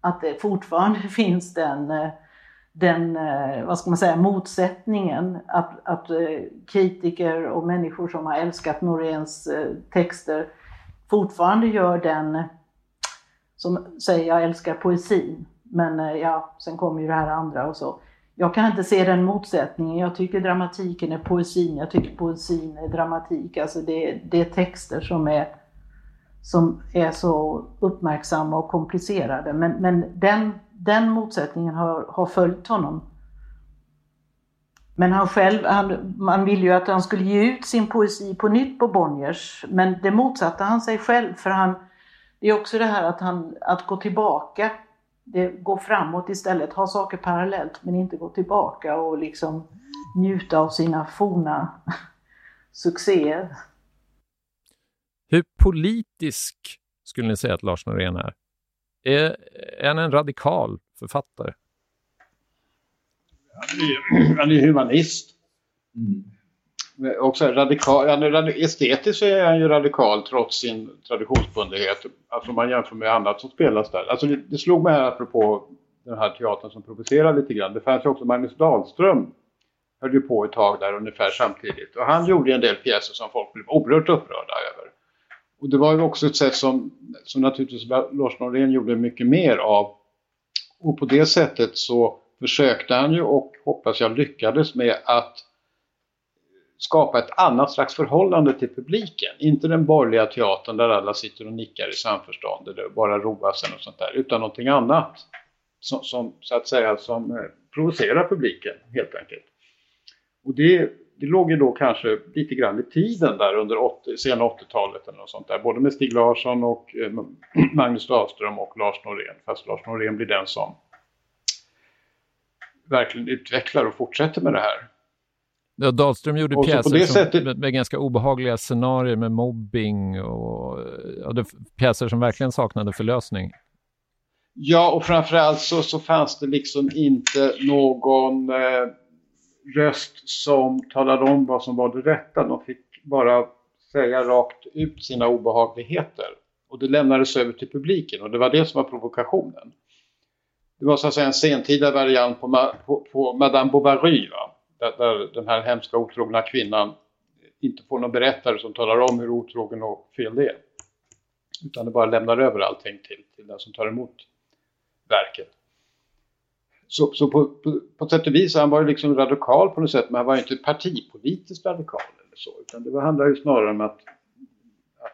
Att det fortfarande finns den eh, den, eh, vad ska man säga, motsättningen att, att kritiker och människor som har älskat Noréns texter fortfarande gör den, som säger jag älskar poesin, men eh, ja, sen kommer ju det här andra och så. Jag kan inte se den motsättningen. Jag tycker dramatiken är poesin, jag tycker poesin är dramatik. Alltså det, det är texter som är, som är så uppmärksamma och komplicerade. Men, men den den motsättningen har, har följt honom. Men han själv, han, man ville ju att han skulle ge ut sin poesi på nytt på Bonniers, men det motsatte han sig själv för han, det är också det här att, han, att gå tillbaka det går framåt istället, ha saker parallellt men inte gå tillbaka och liksom njuta av sina forna succéer. Hur politisk skulle ni säga att Lars Norén? Är, är han en radikal författare? Han är humanist. Mm. Också radikal, han är estetiskt så är han ju radikal trots sin traditionsbundenhet. Alltså om man jämför med annat som spelas där. Alltså det, det slog mig här apropå den här teatern som provocerar lite grann. Det fanns ju också Magnus Dahlström höll ju på ett tag där ungefär samtidigt. Och han gjorde en del pjäser som folk blev oerhört upprörda över. Och det var ju också ett sätt som, som naturligtvis Lars Norén gjorde mycket mer av. Och på det sättet så försökte han ju och hoppas jag lyckades med att skapa ett annat slags förhållande till publiken. Inte den borgerliga teatern där alla sitter och nickar i samförstånd eller bara roar sig och sånt där. Utan någonting annat som, som så att säga som eh, provocerar publiken helt enkelt. Och det, det låg ju då kanske lite grann i tiden där under 80, sena 80-talet eller något sånt där. Både med Stig Larsson och eh, Magnus Dahlström och Lars Norén. Fast Lars Norén blir den som verkligen utvecklar och fortsätter med det här. Ja, Dahlström gjorde och pjäser som, sättet... med, med, ganska obehagliga scenarier med mobbing och ja, det, pjäser som verkligen saknade förlösning. Ja, och framförallt så, så fanns det liksom inte någon eh, röst som talade om vad som var det rätta. De fick bara säga rakt ut sina obehagligheter. Och det lämnades över till publiken och det var det som var provokationen. Det var så att säga en sentida variant på, på, på Madame Bovary va? Där, där, den här hemska otrogna kvinnan inte får någon berättare som talar om hur otrogen och fel det är. Utan det bara lämnar över allting till, till den som tar emot verket. Så, så på, på, på sätt och vis han var ju liksom radikal på något sätt men han var inte partipolitiskt radikal eller så. Utan det handlar ju snarare om att,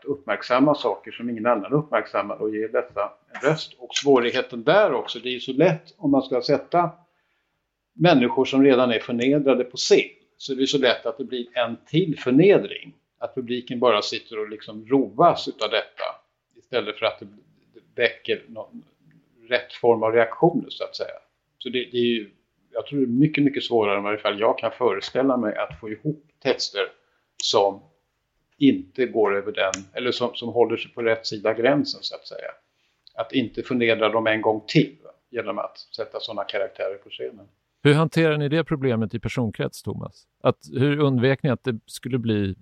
att uppmärksamma saker som ingen annan uppmärksammar och ge dessa en röst. Och svårigheten där också, det är ju så lätt om man ska sätta människor som redan är förnedrade på scen. Så det är så lätt att det blir en till förnedring. Att publiken bara sitter och liksom roas utav detta. Istället för att det väcker någon, rätt form av reaktioner så att säga. Så det, det är ju, jag tror det är mycket, mycket svårare än vad jag kan föreställa mig att få ihop texter som inte går över den, eller som, som håller sig på rätt sida gränsen så att säga. Att inte förnedra dem en gång till genom att sätta sådana karaktärer på scenen. Hur hanterar ni det problemet i personkrets, Thomas? Att, hur undvek ni att det skulle bli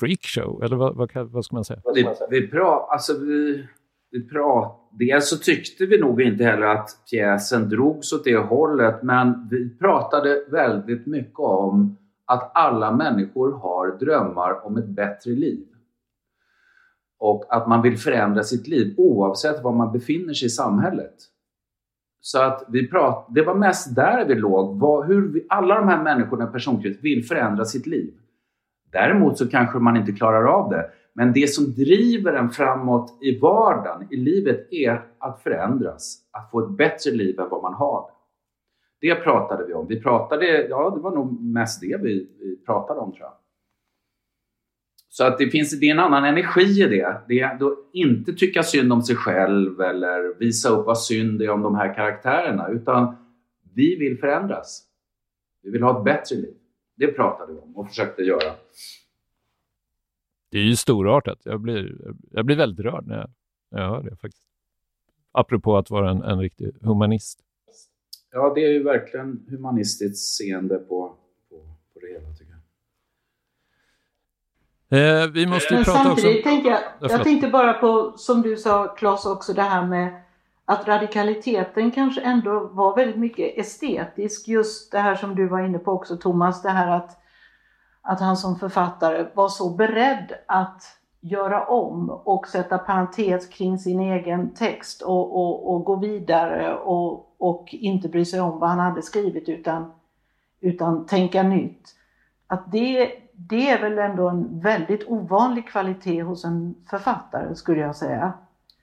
freakshow? Eller vad, vad, vad ska man säga? Vi, vi, pra, alltså vi, vi prat, dels så tyckte vi nog inte heller att pjäsen drogs åt det hållet, men vi pratade väldigt mycket om att alla människor har drömmar om ett bättre liv. Och att man vill förändra sitt liv oavsett var man befinner sig i samhället. Så att vi prat, det var mest där vi låg. Vad, hur vi, alla de här människorna i personkrets vill förändra sitt liv. Däremot så kanske man inte klarar av det. Men det som driver en framåt i vardagen, i livet, är att förändras. Att få ett bättre liv än vad man har. Det pratade vi om. Vi pratade, ja det var nog mest det vi, vi pratade om tror jag. Så att det finns det är en annan energi i det. Det är att inte tycka synd om sig själv eller visa upp vad synd är om de här karaktärerna. Utan vi vill förändras. Vi vill ha ett bättre liv. Det pratade vi om och försökte göra. Det är ju storartat. Jag blir, jag blir väldigt rörd när jag, när jag hör det faktiskt. Apropå att vara en, en riktig humanist. Ja, det är ju verkligen humanistiskt seende på, på, på det hela tycker jag. Eh, vi måste ju Men prata samtidigt också... Tänker jag, jag tänkte bara på, som du sa Claes också, det här med att radikaliteten kanske ändå var väldigt mycket estetisk. Just det här som du var inne på också Thomas, det här att, att han som författare var så beredd att göra om och sätta parentes kring sin egen text och, och, och gå vidare och, och inte bry sig om vad han hade skrivit utan, utan tänka nytt. Att det, det är väl ändå en väldigt ovanlig kvalitet hos en författare skulle jag säga.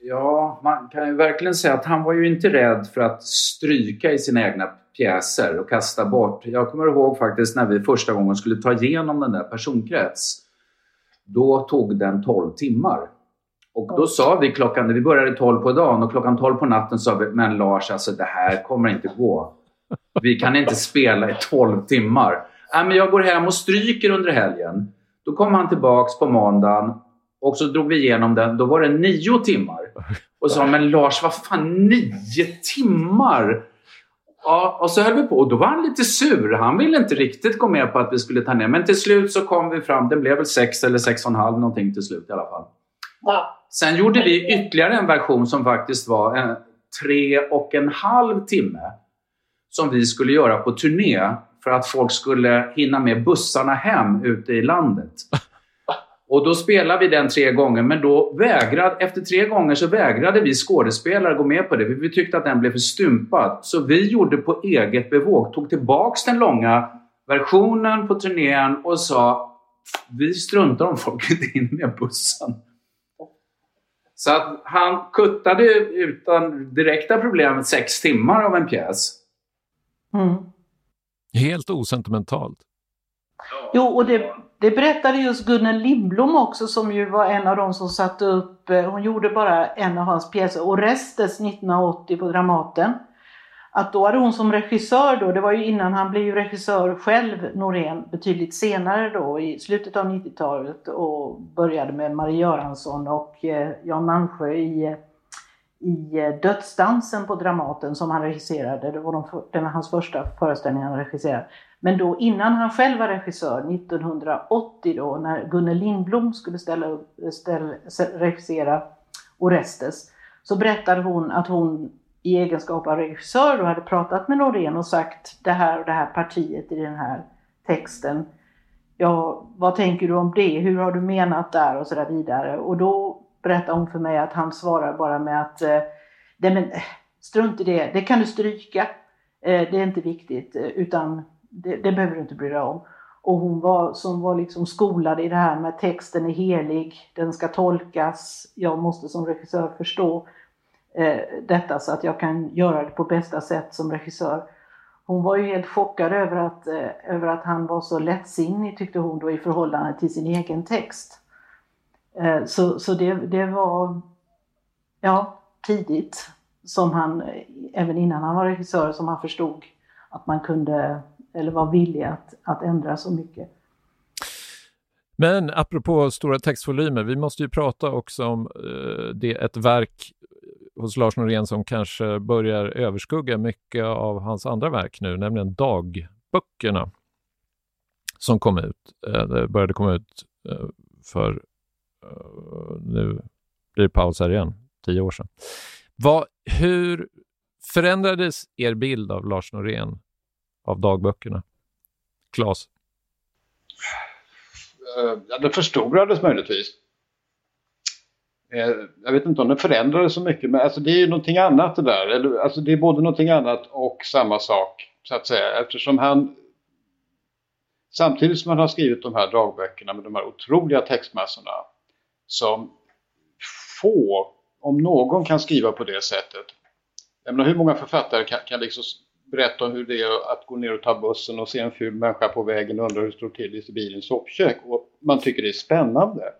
Ja, man kan ju verkligen säga att han var ju inte rädd för att stryka i sina egna pjäser och kasta bort. Jag kommer ihåg faktiskt när vi första gången skulle ta igenom den där personkrets. Då tog den 12 timmar. Och då sa vi klockan, vi började 12 på dagen och klockan 12 på natten sa vi, men Lars, alltså det här kommer inte gå. Vi kan inte spela i 12 timmar. Äh, men jag går hem och stryker under helgen. Då kom han tillbaks på måndagen och så drog vi igenom den. Då var det nio timmar. Och sa, men Lars, vad fan nio timmar? Ja, och så höll vi på och då var han lite sur. Han ville inte riktigt gå med på att vi skulle ta ner. Men till slut så kom vi fram, det blev väl sex eller sex och en halv någonting till slut i alla fall. Ja. Sen gjorde vi ytterligare en version som faktiskt var en tre och en halv timme. Som vi skulle göra på turné för att folk skulle hinna med bussarna hem ute i landet. Och då spelade vi den tre gånger, men då vägrade, efter tre gånger så vägrade vi skådespelare gå med på det. För vi tyckte att den blev för stympad. Så vi gjorde på eget bevåg, tog tillbaks den långa versionen på turnén och sa vi struntar om folk inte hinner med bussen. Så att han kuttade utan direkta problem sex timmar av en pjäs. Mm. Helt osentimentalt. Jo, och det, det berättade just Gunnel Lindblom också som ju var en av de som satte upp, eh, hon gjorde bara en av hans pjäser, Orestes 1980 på Dramaten. Att då hade hon som regissör då, det var ju innan han blev regissör själv, Norén, betydligt senare då i slutet av 90-talet och började med Marie Göransson och eh, Jan Malmsjö i, i eh, Dödsdansen på Dramaten som han regisserade. Det var de, den hans första föreställning han regisserade. Men då innan han själv var regissör, 1980 då, när Gunnel Lindblom skulle ställa ställa, regissera Orestes, så berättade hon att hon i egenskap av regissör då hade pratat med Norén och sagt det här och det här partiet i den här texten. Ja, vad tänker du om det? Hur har du menat där? Och så där vidare. Och då berättade hon för mig att han svarar bara med att eh, Nej men, eh, strunt i det, det kan du stryka. Eh, det är inte viktigt, utan det, det behöver du inte bry dig om. Och hon var, som var liksom skolad i det här med texten är helig, den ska tolkas, jag måste som regissör förstå eh, detta så att jag kan göra det på bästa sätt som regissör. Hon var ju helt chockad över att, eh, över att han var så lättsinnig tyckte hon då i förhållande till sin egen text. Eh, så så det, det var ja, tidigt som han, eh, även innan han var regissör, som han förstod att man kunde eller var villig att, att ändra så mycket. Men apropå stora textvolymer, vi måste ju prata också om eh, det, ett verk hos Lars Norén som kanske börjar överskugga mycket av hans andra verk nu, nämligen dagböckerna som kom ut. eh, började komma ut eh, för, eh, nu blir det paus här igen, tio år sedan. Vad, hur förändrades er bild av Lars Norén av dagböckerna? Klas? Eh, ja, det förstorades möjligtvis. Eh, jag vet inte om den förändrades så mycket, men alltså det är ju någonting annat det där. Alltså det är både någonting annat och samma sak, så att säga. Eftersom han, samtidigt som han har skrivit de här dagböckerna med de här otroliga textmassorna, som få, om någon kan skriva på det sättet. Jag menar, hur många författare kan, kan liksom berätta om hur det är att gå ner och ta bussen och se en ful människa på vägen och undra hur det står till i bilens soppkök. Och man tycker det är spännande.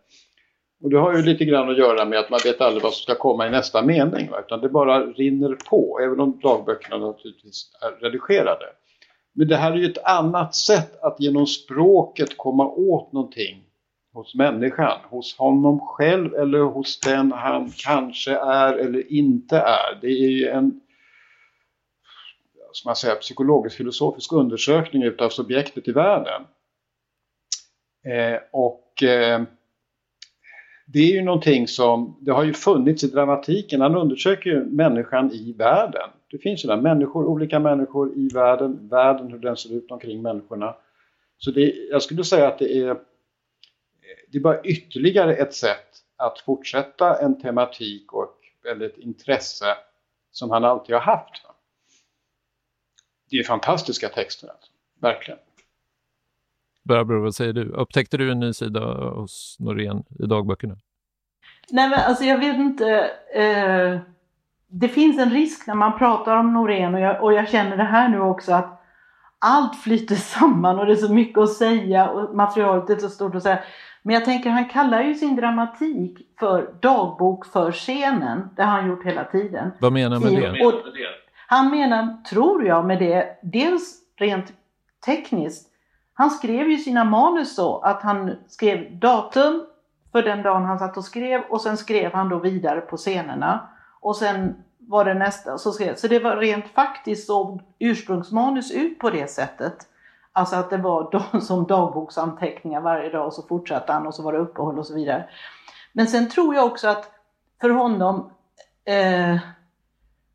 Och det har ju lite grann att göra med att man vet aldrig vad som ska komma i nästa mening. Va? Utan det bara rinner på, även om dagböckerna naturligtvis är redigerade. Men det här är ju ett annat sätt att genom språket komma åt någonting hos människan. Hos honom själv eller hos den han kanske är eller inte är. Det är ju en som man säger, psykologisk filosofisk undersökning utav subjektet i världen. Eh, och eh, det är ju någonting som, det har ju funnits i dramatiken, han undersöker ju människan i världen. Det finns ju där människor, olika människor i världen, världen hur den ser ut omkring människorna. Så det, jag skulle säga att det är, det är bara ytterligare ett sätt att fortsätta en tematik och, eller ett intresse som han alltid har haft det är fantastiska texter. Alltså. Verkligen. Barbro, vad säger du? Upptäckte du en ny sida hos Norén i dagböckerna? Nej, men alltså jag vet inte. Eh, det finns en risk när man pratar om Norén och jag, och jag känner det här nu också att allt flyter samman och det är så mycket att säga och materialet är så stort att säga. Men jag tänker, han kallar ju sin dramatik för dagbok för scenen. Det har han gjort hela tiden. Vad menar han med det? Och han menar, tror jag, med det, dels rent tekniskt. Han skrev ju sina manus så att han skrev datum för den dagen han satt och skrev och sen skrev han då vidare på scenerna. Och sen var det nästa. Så, skrev, så det var rent faktiskt så ursprungsmanus ut på det sättet. Alltså att det var som dagboksanteckningar varje dag och så fortsatte han och så var det uppehåll och så vidare. Men sen tror jag också att för honom, eh,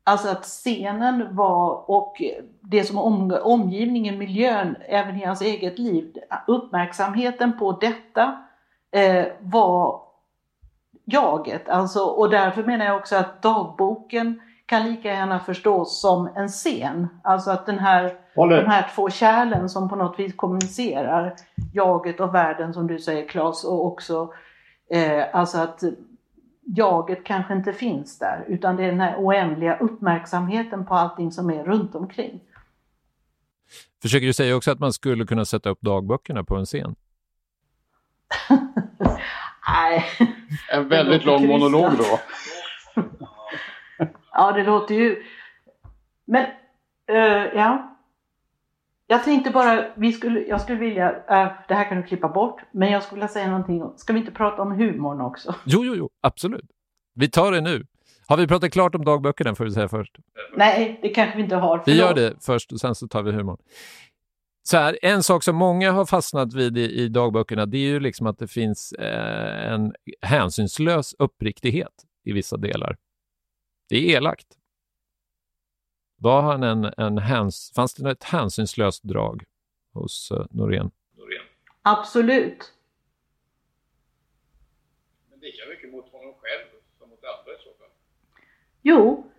alltså att scenen var och det som om, omgivningen, miljön, även i hans eget liv, uppmärksamheten på detta eh, var jaget. Alltså, och därför menar jag också att dagboken kan lika gärna förstås som en scen. Alltså att den här, de här två kärlen som på något vis kommunicerar, jaget och världen som du säger Claes, och också eh, alltså att jaget kanske inte finns där utan det är den här oändliga uppmärksamheten på allting som är runt omkring. Försöker du säga också att man skulle kunna sätta upp dagböckerna på en scen? Nej. En väldigt lång monolog då. ja, det låter ju... Men, uh, ja. Jag tänkte bara, vi skulle, jag skulle vilja, uh, det här kan du klippa bort, men jag skulle vilja säga någonting. Ska vi inte prata om humorn också? Jo, jo, jo, absolut. Vi tar det nu. Har vi pratat klart om dagböckerna får vi säga först? Nej, det kanske vi inte har. Vi gör det först och sen så tar vi humorn. Så här, en sak som många har fastnat vid i, i dagböckerna det är ju liksom att det finns eh, en hänsynslös uppriktighet i vissa delar. Det är elakt. Var han en, en häns, fanns det ett hänsynslöst drag hos uh, Norén? Absolut. Men lika mycket mot honom själv som mot andra i så fall? Jo,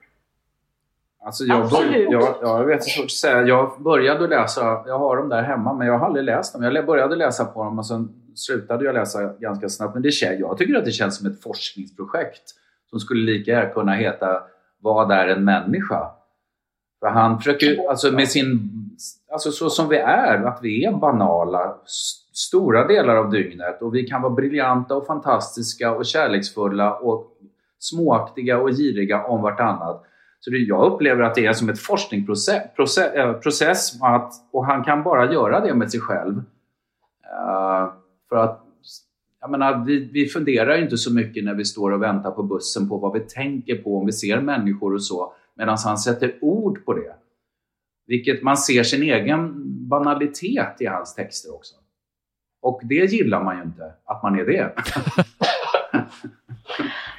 Alltså jag, bör, jag, jag vet inte att säga. Jag började läsa, jag har dem där hemma, men jag har aldrig läst dem. Jag började läsa på dem och sen slutade jag läsa ganska snabbt. Men det, jag tycker att det känns som ett forskningsprojekt som skulle lika gärna kunna heta Vad är en människa? För han försöker, alltså med sin, alltså så som vi är, att vi är banala stora delar av dygnet och vi kan vara briljanta och fantastiska och kärleksfulla och småaktiga och giriga om vartannat. Så det, jag upplever att det är som ett forskningsprocess process, äh, eh, process att, och han kan bara göra det med sig själv. Uh, för att jag menar, vi, vi funderar inte så mycket när vi står och väntar på bussen på vad vi tänker på om vi ser människor och så, medan han sätter ord på det. Vilket man ser sin egen banalitet i hans texter också. Och det gillar man ju inte, att man är det.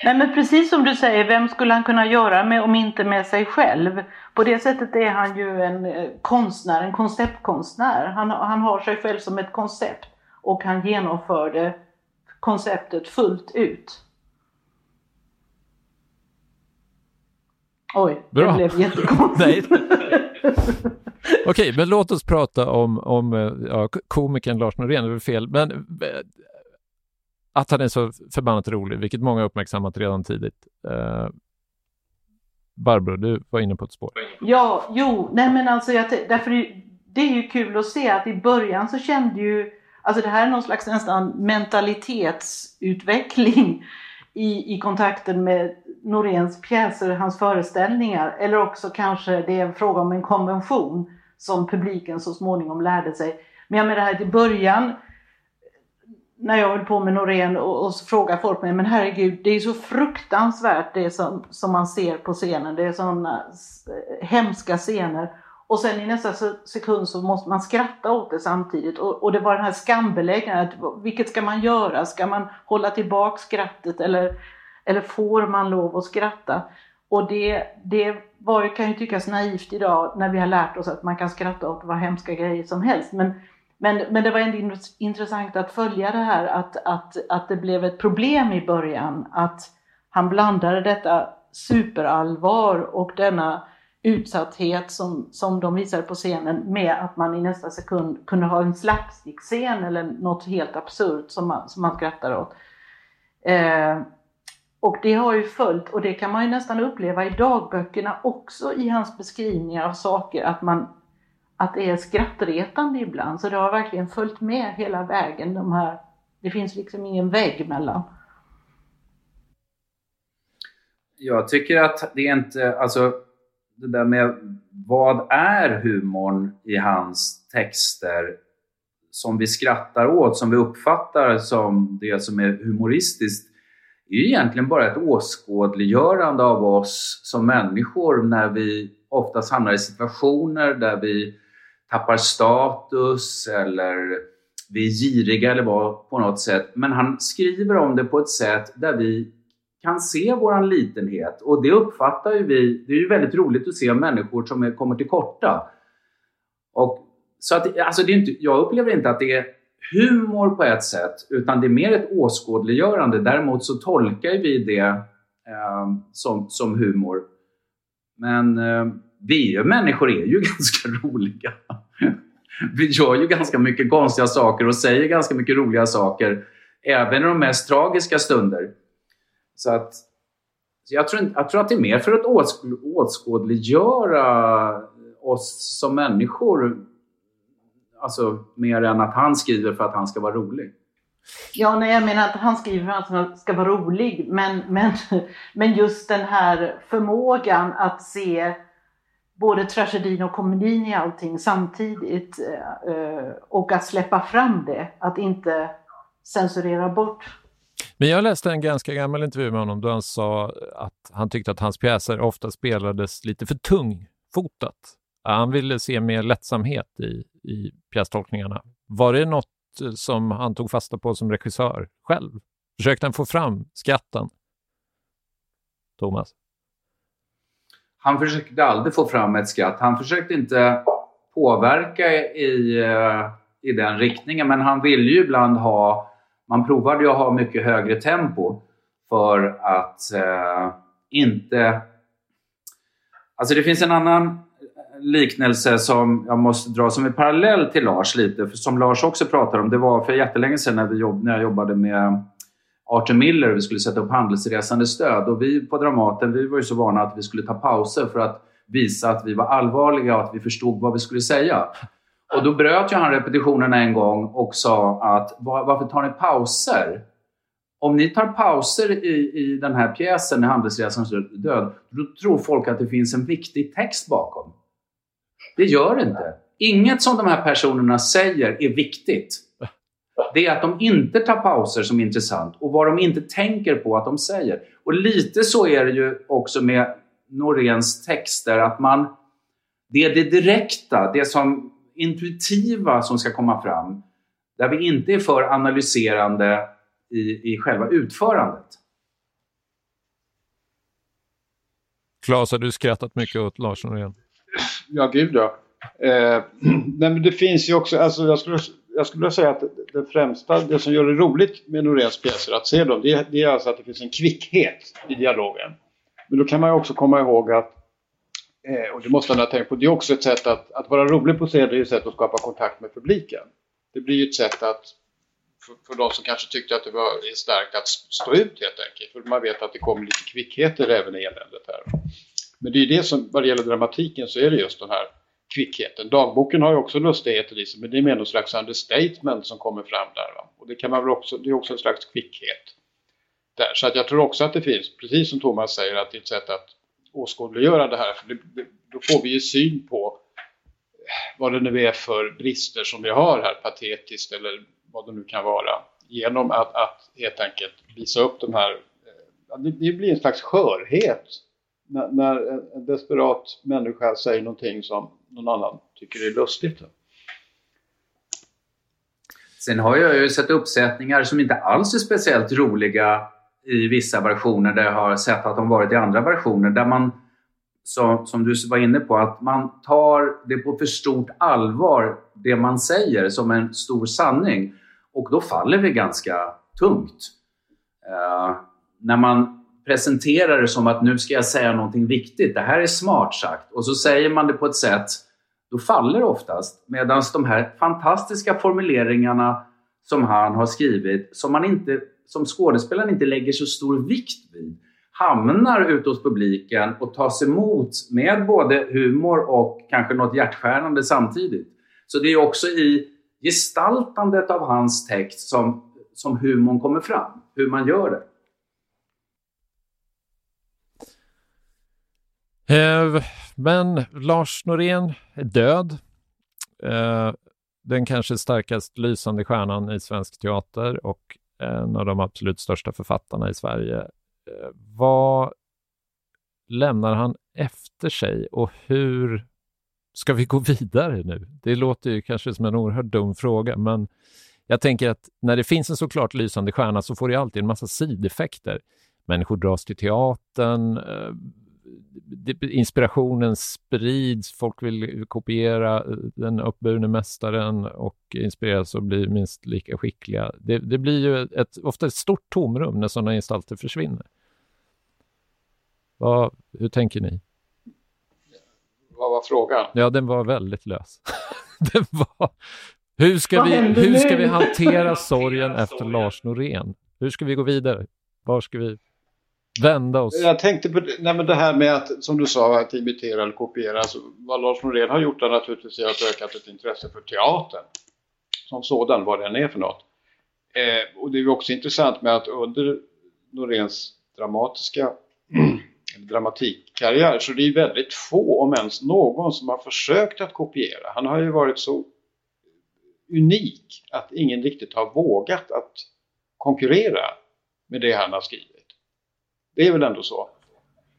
Nej men precis som du säger, vem skulle han kunna göra med om inte med sig själv? På det sättet är han ju en eh, konstnär, en konceptkonstnär. Han, han har sig själv som ett koncept och han genomförde konceptet fullt ut. Oj, Bra. det blev jättekonstigt. Okej, men låt oss prata om, om eh, ja, komikern Lars Norén, det är fel, men eh, att han är så förbannat rolig, vilket många uppmärksammat redan tidigt. Uh, Barbro, du var inne på ett spår. Ja, jo, nej men alltså jag, därför det är ju kul att se att i början så kände ju, alltså det här är någon slags nästan mentalitetsutveckling i, i kontakten med Noréns pjäser, hans föreställningar, eller också kanske det är en fråga om en konvention som publiken så småningom lärde sig. Men jag menar här i början när jag höll på med Norén och, och så frågar folk mig, men herregud, det är så fruktansvärt det som, som man ser på scenen. Det är sådana eh, hemska scener. Och sen i nästa sekund så måste man skratta åt det samtidigt. Och, och det var den här skambeläggandet. Vilket ska man göra? Ska man hålla tillbaka skrattet eller, eller får man lov att skratta? Och det, det var, kan ju tyckas naivt idag när vi har lärt oss att man kan skratta åt vad hemska grejer som helst. Men men, men det var ändå intressant att följa det här att, att, att det blev ett problem i början. Att han blandade detta superallvar och denna utsatthet som, som de visade på scenen med att man i nästa sekund kunde ha en slapstick-scen eller något helt absurt som man, som man skrattar åt. Eh, och det har ju följt, och det kan man ju nästan uppleva i dagböckerna också i hans beskrivningar av saker, att man att det är skrattretande ibland. Så det har verkligen följt med hela vägen. De här, det finns liksom ingen vägg mellan. Jag tycker att det är inte, alltså det där med vad är humorn i hans texter som vi skrattar åt, som vi uppfattar som det som är humoristiskt, är ju egentligen bara ett åskådliggörande av oss som människor när vi oftast hamnar i situationer där vi tappar status eller vi är giriga eller vad på något sätt. Men han skriver om det på ett sätt där vi kan se våran litenhet och det uppfattar ju vi. Det är ju väldigt roligt att se människor som är, kommer till korta. Och, så att, alltså det är inte, jag upplever inte att det är humor på ett sätt utan det är mer ett åskådliggörande. Däremot så tolkar vi det eh, som, som humor. Men eh, vi människor är ju ganska roliga. vi gör ju ganska mycket konstiga saker och säger ganska mycket roliga saker även i de mest tragiska stunder. Så att jag tror, jag tror att det är mer för att åskådliggöra oss som människor. Alltså mer än att han skriver för att han ska vara rolig. Ja, nej, jag menar att han skriver för att han ska vara rolig. Men, men, men just den här förmågan att se både tragedin och komedin i allting samtidigt. Eh, och att släppa fram det. Att inte censurera bort men jag läste en ganska gammal intervju med honom då han sa att han tyckte att hans pjäser ofta spelades lite för tungfotat. Han ville se mer lättsamhet i, i pjästolkningarna. Var det något eh, som han tog fasta på som regissör själv? Försökte han få fram skratten? Thomas? Han försökte aldrig få fram ett skratt. Han försökte inte påverka i, eh, i den riktningen, men han ville ju ibland ha man provade ju att ha mycket högre tempo för att eh, inte... Alltså det finns en annan liknelse som jag måste dra som en parallell till Lars lite, för som Lars också pratar om. Det var för jättelänge sedan när, vi jobb, när jag jobbade med Arthur Miller och vi skulle sätta upp handelsresande stöd. Och vi på Dramaten vi var ju så vana att vi skulle ta pauser för att visa att vi var allvarliga och att vi förstod vad vi skulle säga. Och då bröt ju han repetitionerna en gång och sa att varför tar ni pauser? Om ni tar pauser i, i den här pjäsen, i Handelsresans död, då tror folk att det finns en viktig text bakom. Det gör det inte. Inget som de här personerna säger är viktigt. Det är att de inte tar pauser som är intressant och vad de inte tänker på att de säger. Och lite så är det ju också med Noréns texter, att man... Det är det direkta, det som intuitiva som ska komma fram. Där vi inte är för analyserande i, i själva utförandet. Claes, har du skrattat mycket åt Lars Norén? Ja, gud ja. Eh, nej, men det finns ju också, alltså jag skulle, jag skulle säga att det främsta, det som gör det roligt med Noréns pjäser att se dem, det, det är alltså att det finns en kvickhet i dialogen. Men då kan man ju också komma ihåg att Eh, och det måste man ha tänkt på. Det är också ett sätt att, att vara rolig på scen, det är ett sätt att skapa kontakt med publiken. Det blir ju ett sätt att, för, för de som kanske tyckte att det var starkt att stå ut helt enkelt. För man vet att det kommer lite kvickheter även i eländet här. Men det är ju det som, vad det gäller dramatiken så är det just den här kvickheten. Dagboken har ju också lustigheter i sig, men det är mer någon slags understatement som kommer fram där. Va? Och det kan man väl också, det är också en slags kvickhet. Där. Så att jag tror också att det finns, precis som Thomas säger, att det är ett sätt att åskådliggöra det här. För det, det, då får vi ju syn på vad det nu är för brister som vi har här, patetiskt eller vad det nu kan vara. Genom att, att helt enkelt visa upp de här, eh, det, det blir en slags skörhet när, när en desperat människa säger någonting som någon annan tycker är lustigt. Sen har jag ju sett uppsättningar som inte alls är speciellt roliga i vissa versioner där jag har sett att de varit i andra versioner där man, som, som du var inne på, att man tar det på för stort allvar, det man säger, som en stor sanning. Och då faller det ganska tungt. Uh, när man presenterar det som att nu ska jag säga någonting viktigt, det här är smart sagt, och så säger man det på ett sätt, då faller det oftast. Medan de här fantastiska formuleringarna som han har skrivit, som man inte som skådespelaren inte lägger så stor vikt vid hamnar ute hos publiken och tas emot med både humor och kanske något hjärtskärande samtidigt. Så det är också i gestaltandet av hans text som, som humorn kommer fram, hur man gör det. Eh, men Lars Norén är död. Eh, den kanske starkast lysande stjärnan i svensk teater och Eh, en av de absolut största författarna i Sverige. Eh, vad lämnar han efter sig och hur ska vi gå vidare nu? Det låter ju kanske som en oerhört dum fråga, men jag tänker att när det finns en såklart lysande stjärna så får det alltid en massa sideffekter. Människor dras till teatern, eh, inspirationen sprids, folk vill kopiera den uppburne mästaren och inspireras och bli minst lika skickliga. Det, det blir ju ett, ofta ett stort tomrum när sådana gestalter försvinner. Vad, hur tänker ni? Vad var frågan? Ja, den var väldigt lös. den var, hur ska, vi, hur ska vi hantera sorgen efter Lars Norén? Hur ska vi gå vidare? Var ska vi vända oss? Jag tänkte på nej, men det här med att, som du sa, att imitera eller kopiera. Alltså, vad Lars Norén har gjort är naturligtvis att ökat ett intresse för teatern. Som sådan, vad den är för något. Eh, och det är också intressant med att under Noréns dramatiska dramatikkarriär så det är väldigt få, om ens någon, som har försökt att kopiera. Han har ju varit så unik att ingen riktigt har vågat att konkurrera med det han har skrivit. Det är väl ändå så?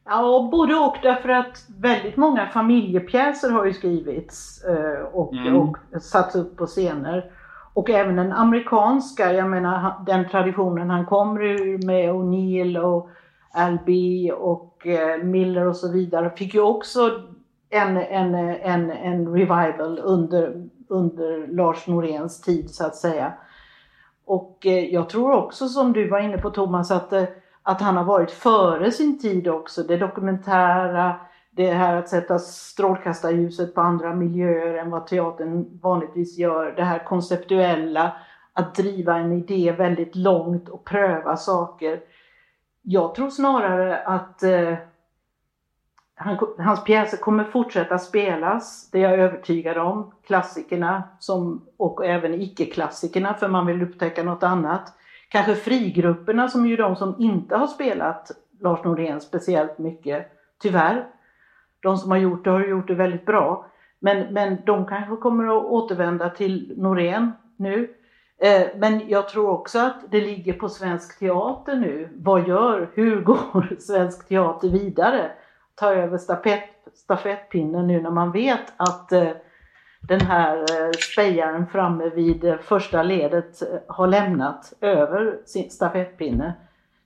Ja, både och därför att väldigt många familjepjäser har ju skrivits eh, och, mm. och satts upp på scener. Och även den amerikanska, jag menar den traditionen han kommer ur med O'Neill och Albee och eh, Miller och så vidare fick ju också en, en, en, en revival under, under Lars Noréns tid så att säga. Och eh, jag tror också som du var inne på Thomas att att han har varit före sin tid också. Det dokumentära, det här att sätta strålkastarljuset på andra miljöer än vad teatern vanligtvis gör. Det här konceptuella, att driva en idé väldigt långt och pröva saker. Jag tror snarare att eh, han, hans pjäser kommer fortsätta spelas, det är jag övertygad om. Klassikerna som, och även icke-klassikerna för man vill upptäcka något annat kanske frigrupperna som är ju de som inte har spelat Lars Norén speciellt mycket, tyvärr. De som har gjort det har gjort det väldigt bra. Men, men de kanske kommer att återvända till Norén nu. Eh, men jag tror också att det ligger på svensk teater nu. Vad gör, hur går svensk teater vidare? Ta över stafett, stafettpinnen nu när man vet att eh, den här eh, spejaren framme vid eh, första ledet eh, har lämnat över sin stafettpinne.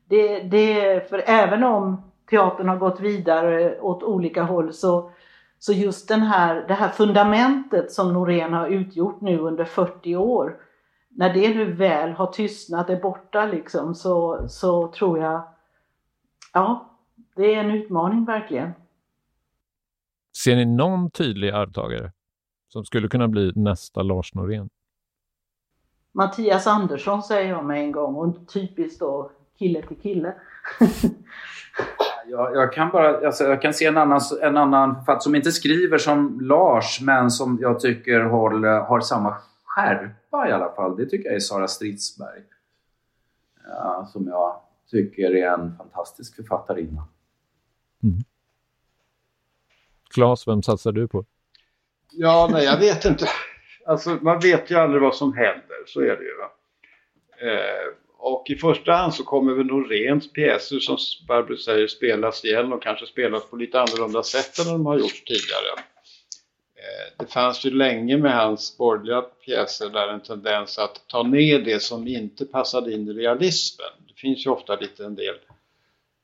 Det, det, för även om teatern har gått vidare åt olika håll så, så just den här, det här fundamentet som Norén har utgjort nu under 40 år, när det nu väl har tystnat, är borta liksom, så, så tror jag, ja, det är en utmaning verkligen. Ser ni någon tydlig arvtagare? Som skulle kunna bli nästa Lars Norén? Mattias Andersson säger jag med en gång och typiskt då kille till kille. jag, jag, kan bara, alltså, jag kan se en annan, en annan författare som inte skriver som Lars men som jag tycker håller, har samma skärpa i alla fall. Det tycker jag är Sara Stridsberg. Ja, som jag tycker är en fantastisk författarinna. Mm. Claes, vem satsar du på? Ja, nej, jag vet inte. Alltså, man vet ju aldrig vad som händer, så är det ju. Va? Eh, och i första hand så kommer väl Noréns pjäser som Barbro säger spelas igen och kanske spelas på lite annorlunda sätt än de har gjorts tidigare. Eh, det fanns ju länge med hans borgerliga pjäser där en tendens att ta ner det som inte passade in i realismen. Det finns ju ofta lite en del,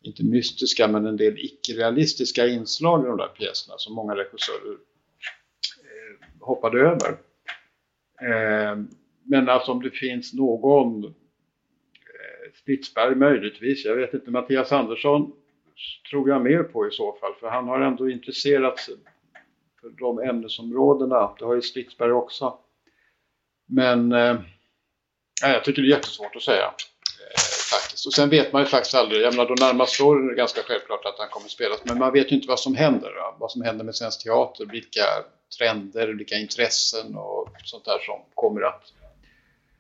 inte mystiska men en del icke-realistiska inslag i de där pjäserna som många regissörer hoppade över. Eh, men alltså om det finns någon eh, möjligtvis, jag vet inte, Mattias Andersson tror jag mer på i så fall för han har ändå intresserat sig för de ämnesområdena, det har ju Stridsberg också. Men eh, jag tycker det är jättesvårt att säga så sen vet man ju faktiskt aldrig. Jag menar, de närmaste åren är det ganska självklart att han kommer att spelas. Men man vet ju inte vad som händer. Då. Vad som händer med svensk teater. Vilka trender, vilka intressen och sånt där som kommer att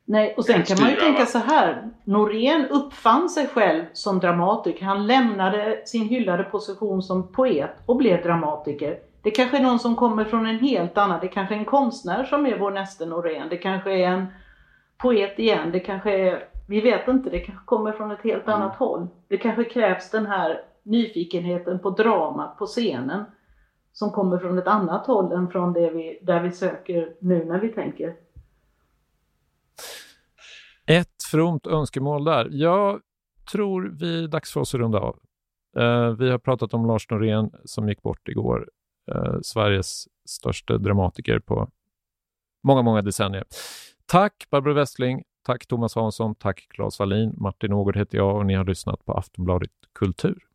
Nej, och sen kan man ju tänka så här. Norén uppfann sig själv som dramatiker. Han lämnade sin hyllade position som poet och blev dramatiker. Det kanske är någon som kommer från en helt annan, det kanske är en konstnär som är vår nästa Norén. Det kanske är en poet igen, det kanske är, vi vet inte, det kanske kommer från ett helt mm. annat håll. Det kanske krävs den här nyfikenheten på dramat på scenen som kommer från ett annat håll än från det vi, där vi söker nu när vi tänker. Ett fromt önskemål där. Jag tror vi är dags för oss att runda av. Uh, vi har pratat om Lars Norén som gick bort igår. Uh, Sveriges största dramatiker på många, många decennier. Tack Barbro Westling, tack Thomas Hansson, tack Claes Wallin. Martin Ågård heter jag och ni har lyssnat på Aftonbladet Kultur.